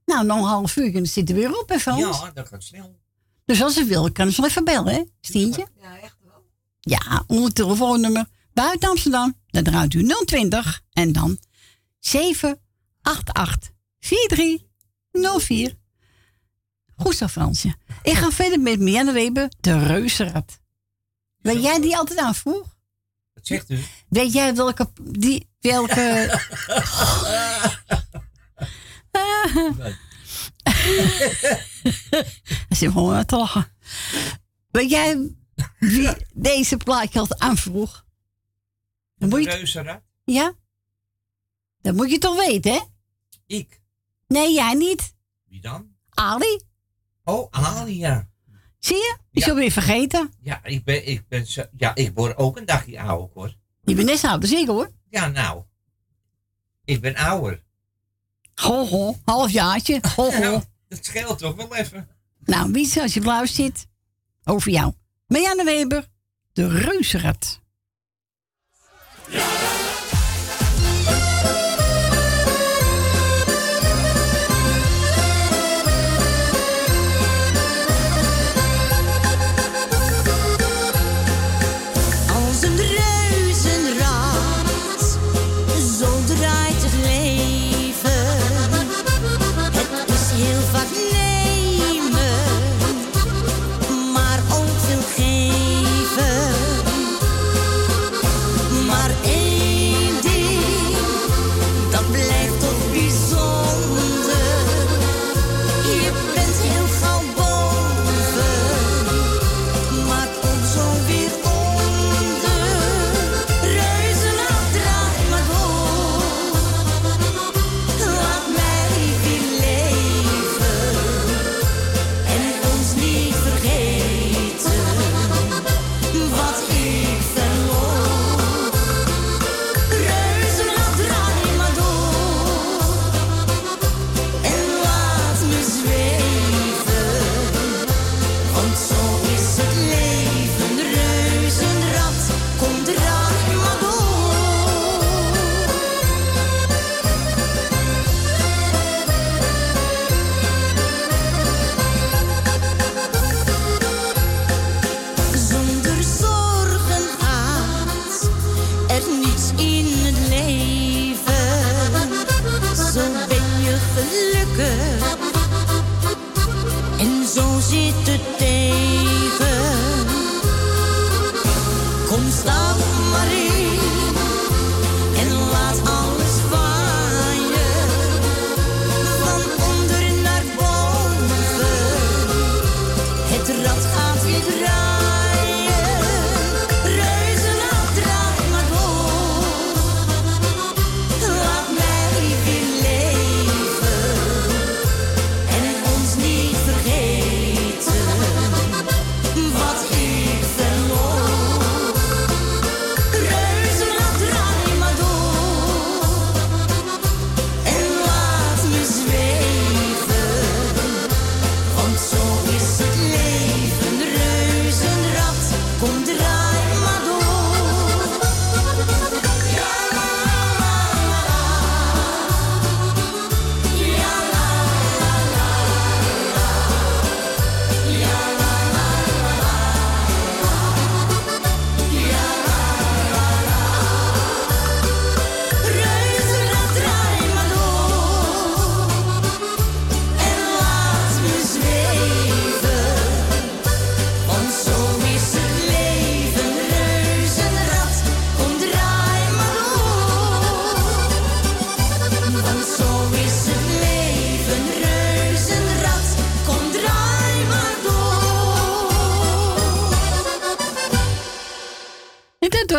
Nou, nog een half uur en zitten we weer op, hè, Frans? Ja, dat gaat snel. Dus als ze wil, kan ze wel even bellen, hè, Ja, echt wel. Ja, onder telefoonnummer buiten Amsterdam. Dan draait u 020 en dan 788 4304. Goed zo, Fransje. Ik ga verder met Mianne Rebe, de reuzenrad. ben jij die altijd aan? Dus. Weet jij welke... Die, welke... (laughs) (laughs) Hij zit gewoon te lachen. Weet jij wie deze plaatje had aanvroeg? Een moet je... Ja? Dat moet je toch weten, hè? Ik? Nee, jij niet. Wie dan? Ali. Oh, Ali, ja. Zie je? Is je alweer vergeten? Ja, ik ben, ik ben zo, ja, ik word ook een dagje ouder, hoor. Je bent net zo oud als ik, hoor. Ja, nou. Ik ben ouder. Ho, ho. Halfjaartje. Ho, (laughs) ho. Dat scheelt toch wel even. Nou, wie als je blauw zit? Over jou. Marianne Weber, de reuzenrad.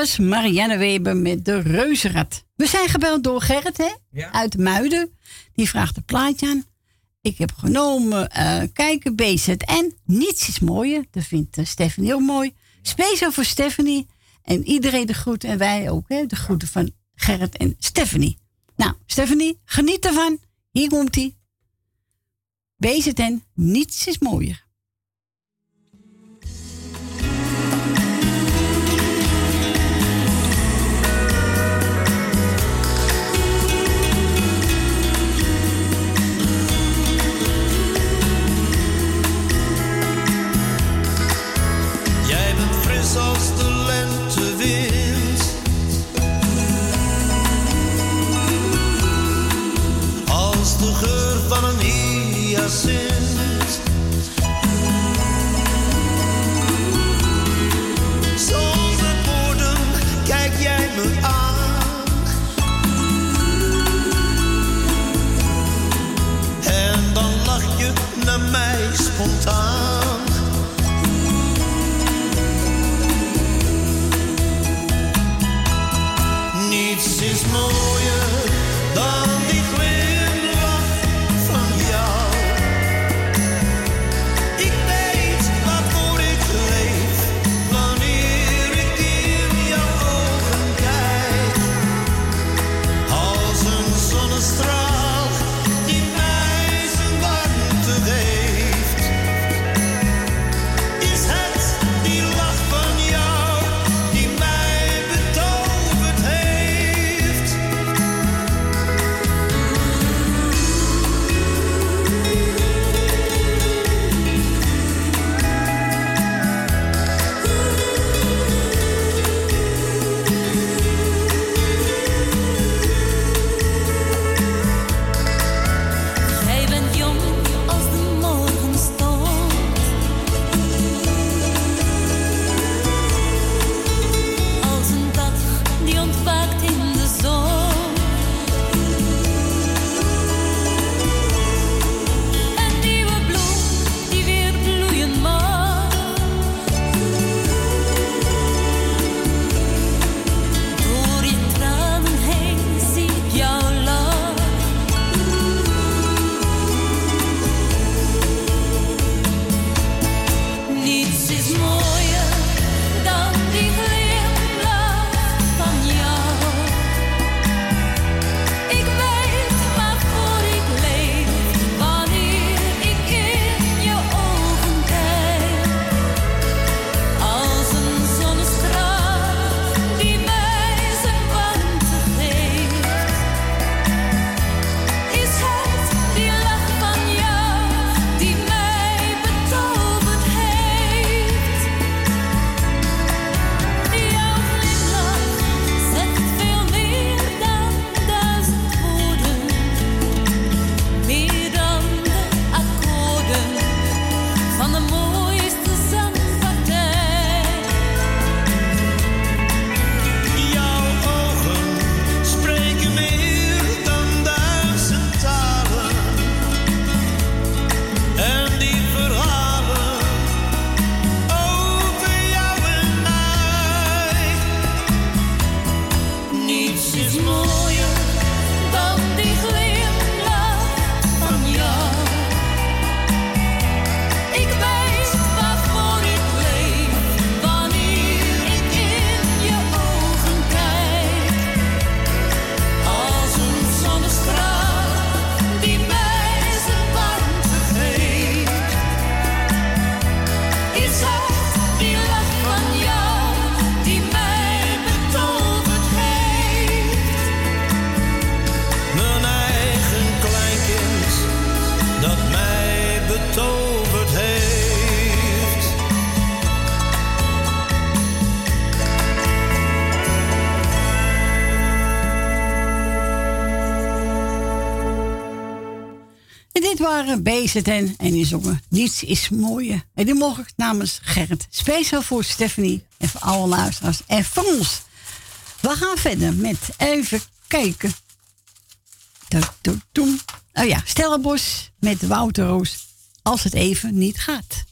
Was Marianne Weber met de reuzenrad. We zijn gebeld door Gerrit, hè? Ja. Uit Muiden. Die vraagt een plaatje aan. Ik heb genomen eh, kijken, BZN. Niets is mooier. Dat vindt uh, Stephanie ook mooi. Speciaal voor Stephanie. En iedereen de groeten. En wij ook, hè? De groeten van Gerrit en Stephanie. Nou, Stephanie, geniet ervan. Hier komt ie. BZN. Niets is mooier. see Karen en die zongen Niets is mooier. En die mocht ik namens Gerrit. Speciaal voor Stephanie en voor alle luisteraars en voor ons. We gaan verder met even kijken. Oh ja, Stellenbos met Wouter Roos. Als het even niet gaat.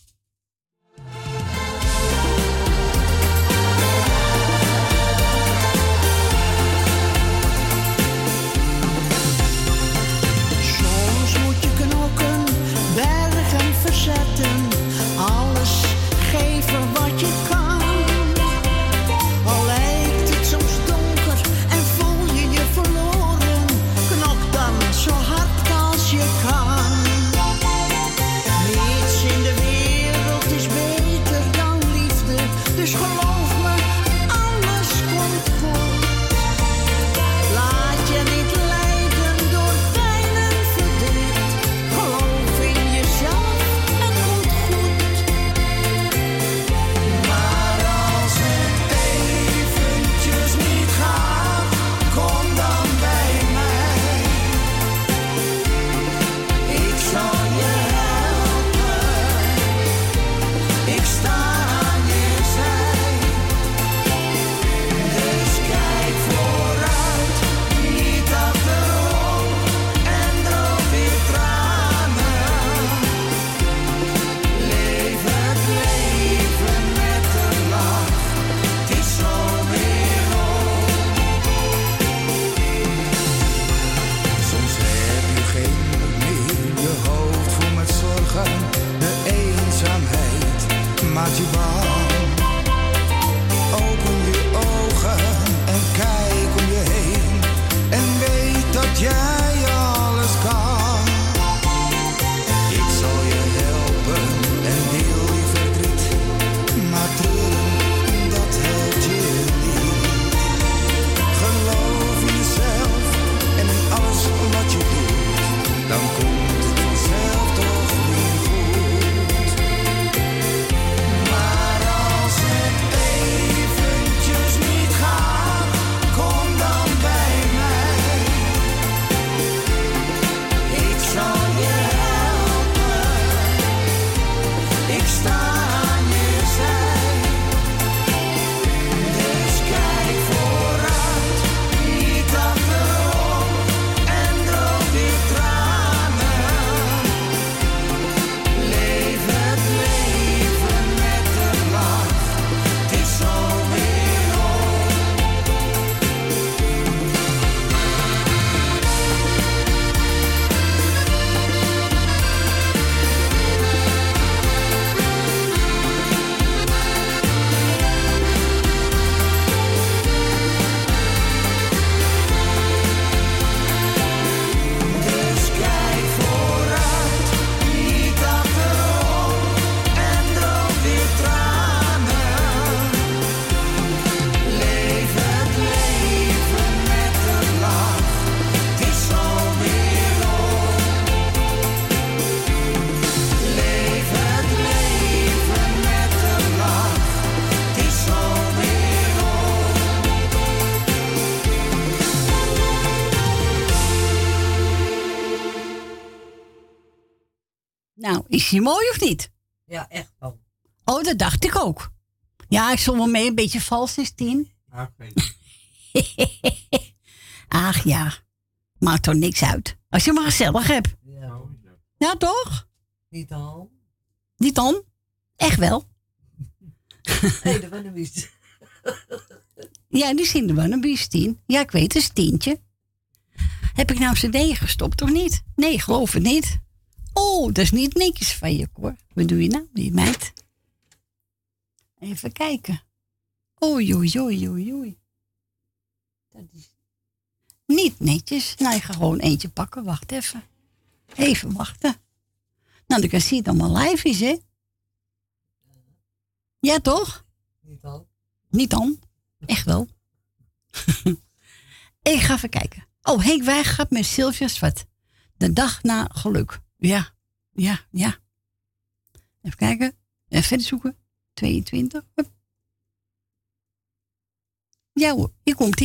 Is hij mooi of niet? Ja, echt wel. Oh, dat dacht ik ook. Ja, ik zong wel mee, een beetje vals is tien. (laughs) Ach ja, maakt toch niks uit. Als je maar gezellig hebt. Ja. Ja, toch? Niet al. Niet dan? Echt wel. (laughs) Nee, dat was een niet. (laughs) Ja, die zien er wel een bies, tien. Ja, ik weet, het is een tientje. Heb ik nou cd gestopt of niet? Nee, geloof het niet. Oh, dat is niet netjes van je, hoor. Wat doe je nou, die meid? Even kijken. Oei, oei, oei, oei, oei. Dat is niet netjes. Nou, ik ga gewoon eentje pakken. Wacht even. Even wachten. Nou, dan kan je het allemaal live is, hè? Ja, toch? Niet al. Niet dan. Echt wel. (laughs) ik ga even kijken. Oh, Henk Wij gaat met Sylvia Zwart. De dag na geluk. Ja, ja, ja. Even kijken. Even verder zoeken. 22. Hup. Ja hoor, hier komt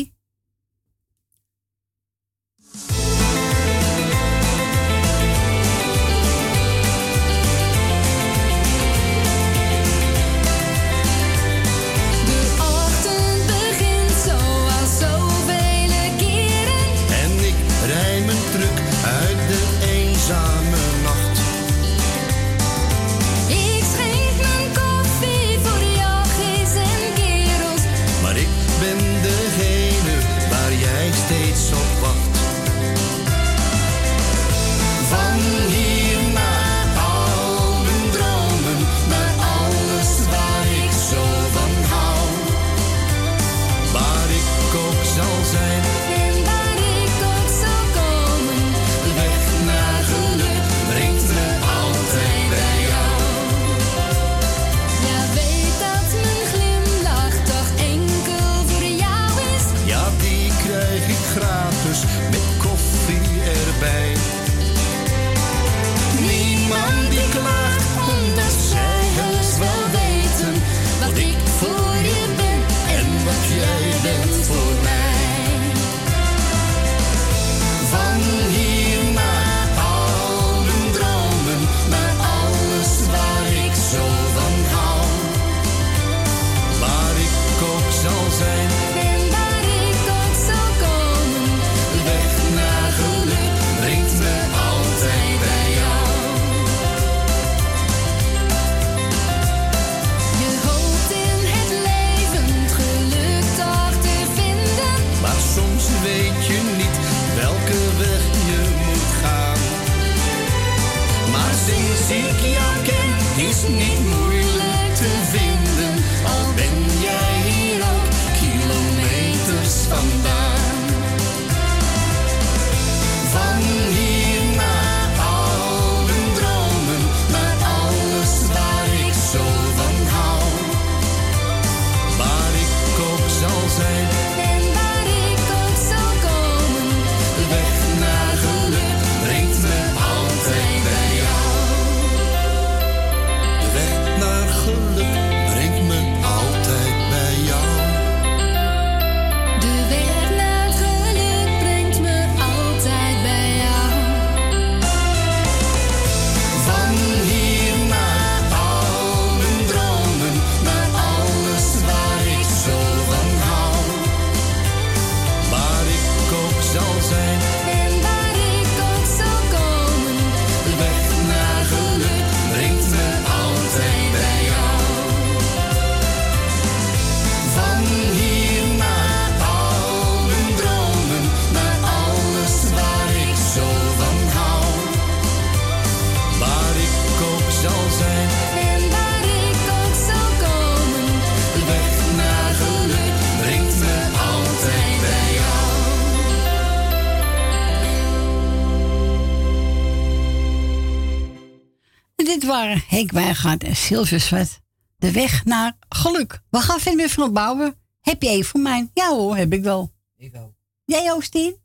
Henk Wijngaard en Zwart. De weg naar geluk. We gaan verder met Van Bouwen. Heb je even voor mij? Ja hoor, heb ik wel. Ik ook. Jij ook, Stien?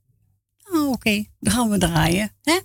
Oh, oké. Dan gaan we draaien. Hè?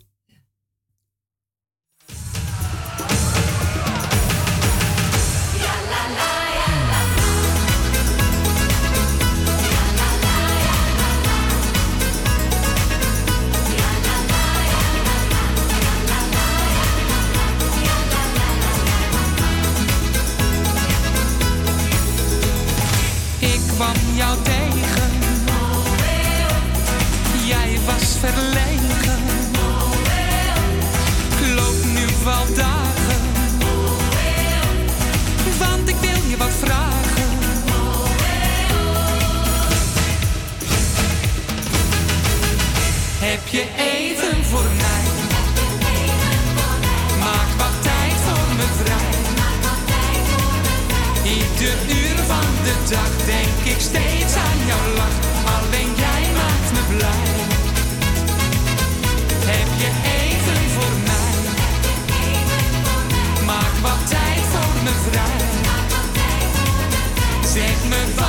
Dag denk ik steeds aan jouw lach. Alleen jij maakt me blij. Heb je even voor mij? Maak wat tijd voor me vrij. Zeg me wat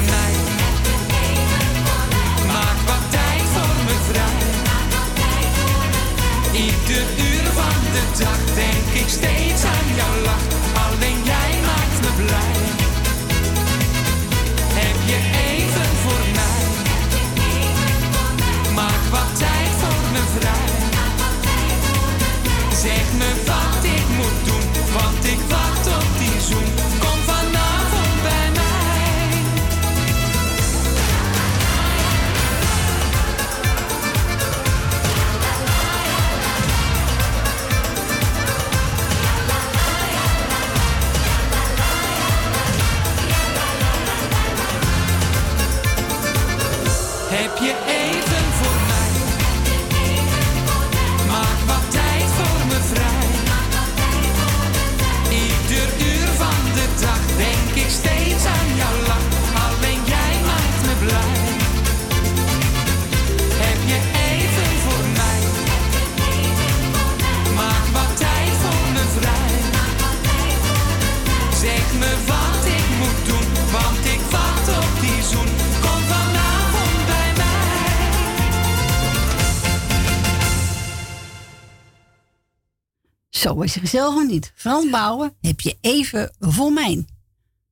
Zo is gezellig niet. Frans Bouwen, heb je even voor mij.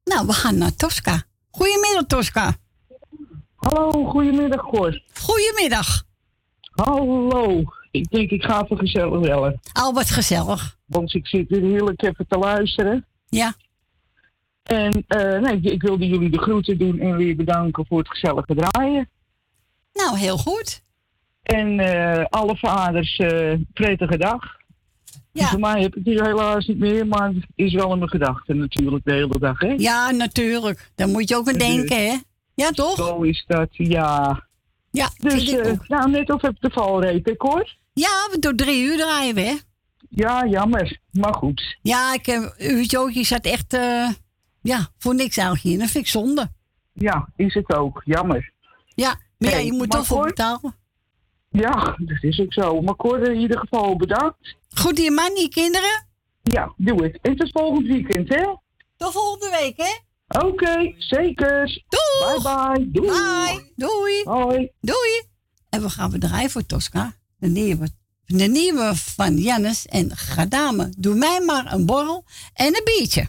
Nou, we gaan naar Tosca. Goedemiddag, Tosca. Hallo, goedemiddag, Cor. Goedemiddag. Hallo. Ik denk, ik ga even gezellig bellen. Al wat gezellig. Want ik zit hier heerlijk even te luisteren. Ja. En eh, nee, ik wilde jullie de groeten doen en weer bedanken voor het gezellige draaien. Nou, heel goed. En eh, alle vaders, eh, prettige dag. Ja. Voor mij heb ik die helaas niet meer, maar het is wel in mijn gedachten natuurlijk de hele dag, hè? Ja, natuurlijk. Daar moet je ook aan Dus, denken, hè? Ja, toch? Zo is dat, ja. Ja, Dus, ik eh, ook. nou, net of heb de valreep, hè, Cor? Ja, we door drie uur draaien we, hè? Ja, jammer. Maar goed. Ja, ik heb uurtje ook. Je zat echt, eh, ja, voor niks eigenlijk hier. Dat vind ik zonde. Ja, is het ook. Jammer. Ja, maar ja, je moet toch voor betalen. Ja, dat is ook zo. Maar Cor, in ieder geval bedankt. Goed, die man, die kinderen. Ja, doe het. En tot volgend weekend, hè? Tot volgende week, hè? Oké, zeker. Doei. Bye bye. Doei. Bye. Doei. Hoi. Doei. En we gaan we draaien voor Tosca. De nieuwe, de nieuwe van Jannes. En Gadame, doe mij maar een borrel en een biertje.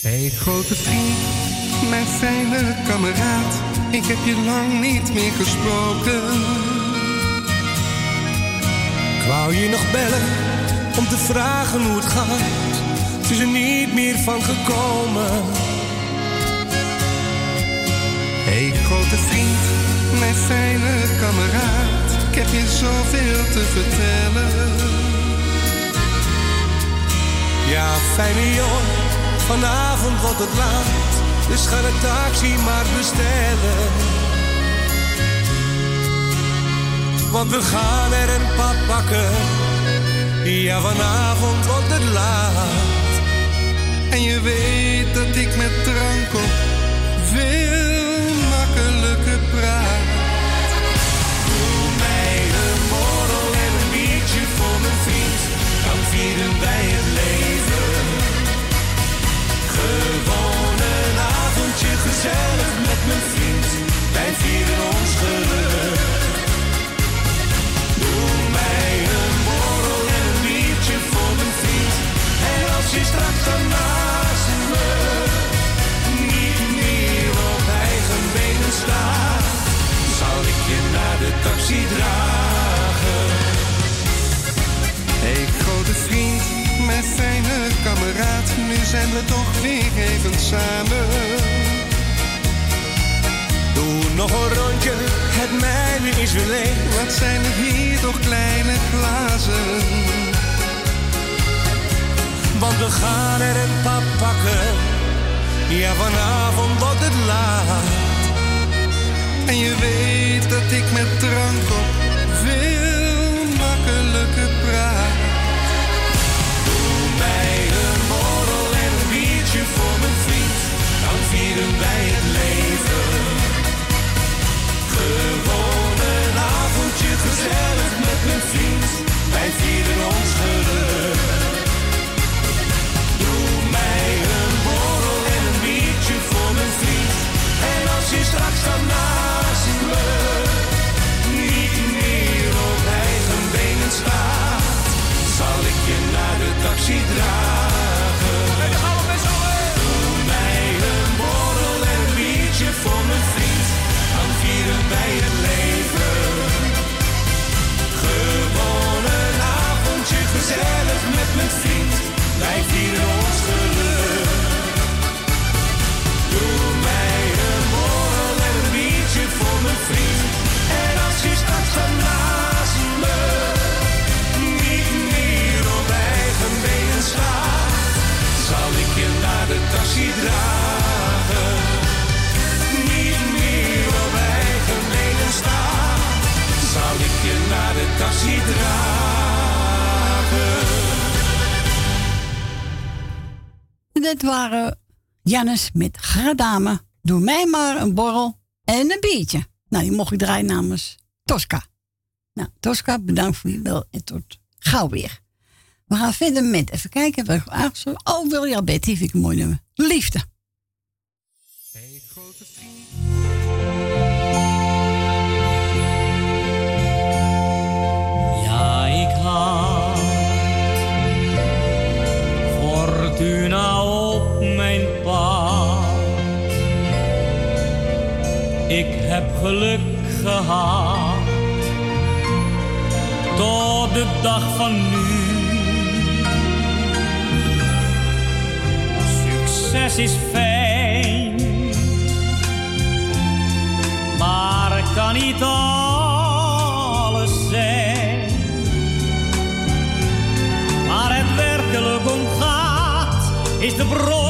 Hey grote vriend, mijn fijne kameraad, ik heb je lang niet meer gesproken. Ik wou je nog bellen om te vragen hoe het gaat. Het is er niet meer van gekomen. Hey grote vriend, mijn fijne kameraad, ik heb je zoveel te vertellen. Ja, fijne jongen, vanavond wordt het laat. Dus ga de taxi maar bestellen. Want we gaan er een pad pakken. Ja, vanavond wordt het laat. En je weet dat ik met drank op veel makkelijker praat. Doe mij een borrel en een biertje voor mijn vriend. Dan vieren Vieren ons geluk. Doe mij een borrel en een biertje voor mijn vriend. En als je straks aan naast me niet meer op eigen benen slaat, zou ik je naar de taxi dragen. Hee, grote vriend, mijn fijne kameraad. Nu zijn we toch weer even samen. Doe nog een rondje, het mijne is weer leeg. Wat zijn het hier toch kleine glazen? Want we gaan er een paar pakken. Ja, vanavond wordt het laat. En je weet dat ik met drank op veel makkelijker praat. Doe mij een borrel en een biertje voor mijn vriend. Dan vieren wij het gezellig met mijn vriend. Wij vieren ons geluk. Doe mij een borrel en een biertje voor mijn vriend. En als je straks dan naast me niet meer op eigen benen staat, zal ik je naar de taxi dragen. En. Doe mij een borrel en een biertje voor mijn vriend. Dan vieren wij het gezellig met mijn vriend. Wij vieren ons geluk. Doe mij een borrel en een biertje voor mijn vriend. En als je straks dan naast me niet meer op eigen benen staat, zal ik je naar de taxi dragen. Niet meer op eigen benen staat, zal ik je naar de taxi dragen. Dit waren Jannes met Gradame. Doe mij maar een borrel en een biertje. Nou, die mocht ik draaien namens Tosca. Nou, Tosca, bedankt voor je bel en tot gauw weer. We gaan verder met, even kijken. Oh, Wilja Betty, vind ik een mooi nummer. Liefde. Ik heb geluk gehad tot de dag van nu. Succes is fijn, maar kan niet alles zijn. Waar het werkelijk om gaat, is de bron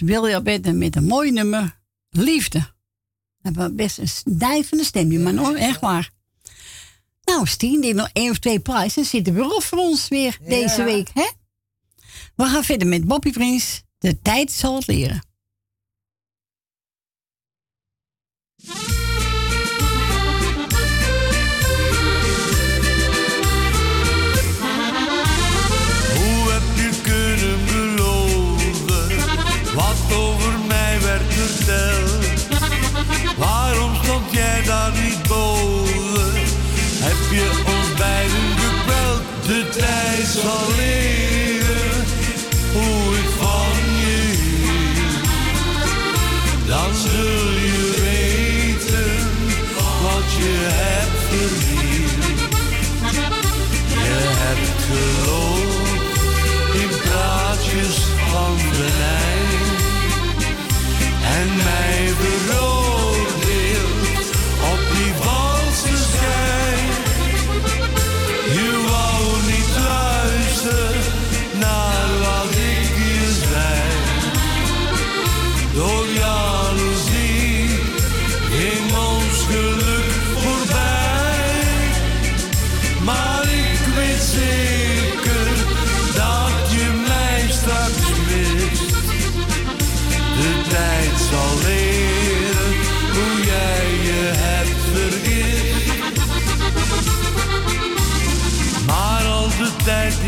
was William Betten met een mooi nummer, Liefde. Was best een dijvende stem, die man hoor, echt waar. Nou, Stien, die nog één of twee prijzen. Zit weer op voor ons weer deze week, hè? We gaan verder met Bobby Prins. De tijd zal het leren.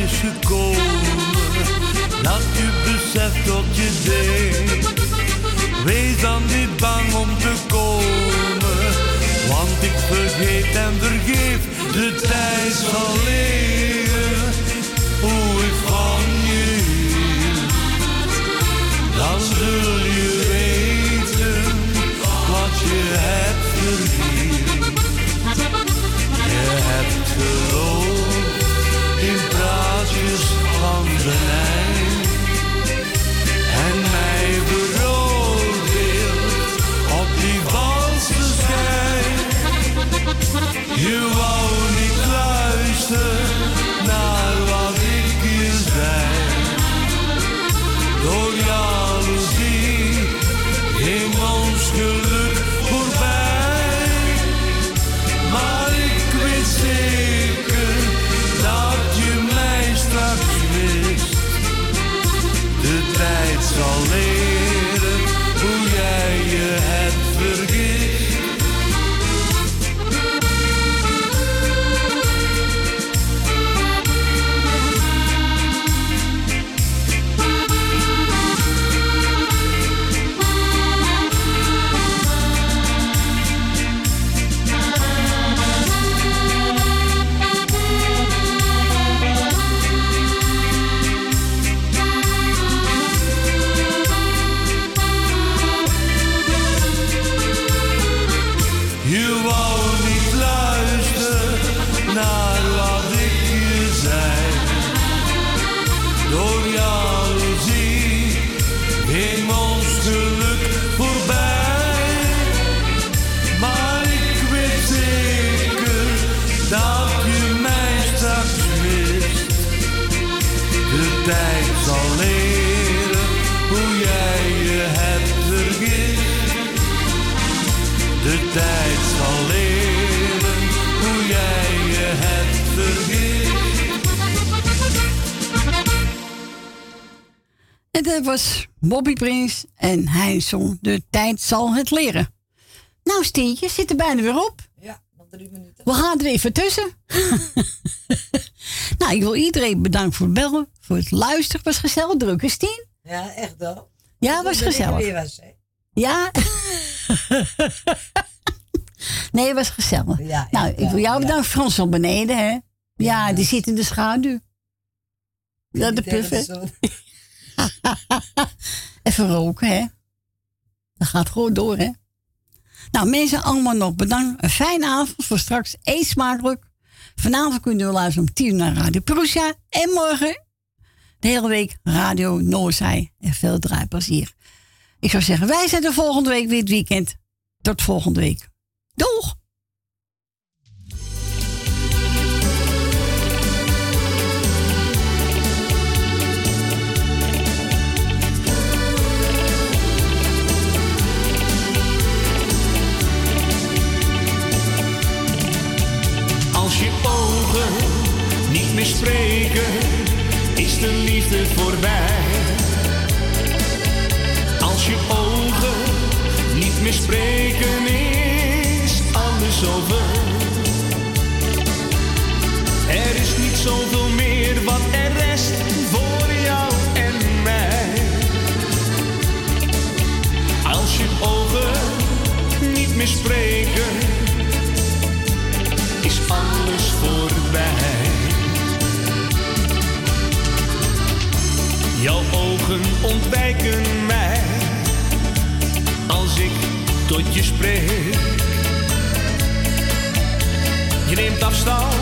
Is gekomen dat je beseft wat je deed, wees dan niet bang om te komen. Want ik vergeet en vergeef, de tijd zal leren Was Bobby Prins en hij zong De tijd zal het leren. Nou, Stientje, zit er bijna weer op. Ja, nog drie minuten. We gaan er even tussen. (laughs) nou, ik wil iedereen bedanken voor het bellen, voor het luisteren. Het was gezellig druk, hè, Stien? Ja, echt wel. Ja, het was gezellig. weer was, hè. Ja? (laughs) nee, het was gezellig. Ja, nou, ik wil jou ja. bedanken, Frans van beneden, hè? Ja, die zit in de schaduw. Ja, de puffen. (laughs) (laughs) Even roken, hè? Dat gaat gewoon door, hè? Nou, mensen, allemaal nog bedankt. Een fijne avond voor straks. Eet smakelijk. Vanavond kunnen we luisteren om tien uur naar Radio Prussia. En morgen de hele week Radio Noorzij. En veel draaiplezier. Ik zou zeggen, wij zijn er volgende week weer het weekend. Tot volgende week. Doeg! Meer spreken, is de liefde voorbij. Als je ogen niet meer spreken, is alles over. Er is niet zoveel meer wat er rest voor jou en mij. Als je ogen niet meer spreken, alles voorbij. Jouw ogen ontwijken mij als ik tot je spreek. Je neemt afstand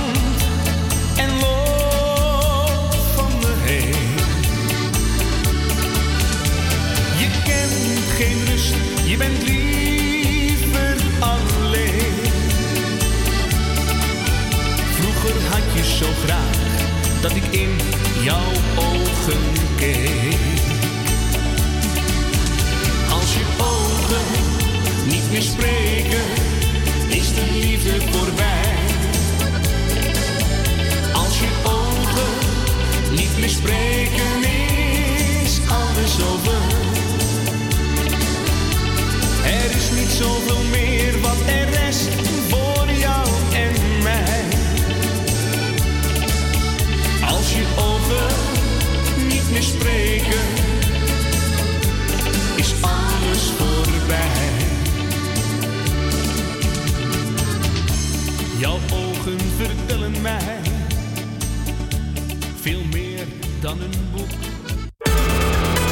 en loopt van me heen. Je kent geen rust, je bent liever zo graag dat ik in jouw ogen keek. Als je ogen niet meer spreken, is de liefde voorbij. Als je ogen niet meer spreken, is alles over. Er is niet zoveel meer wat er rest voor ogen niet meer spreken, is alles voorbij. Jouw ogen vertellen mij veel meer dan een boek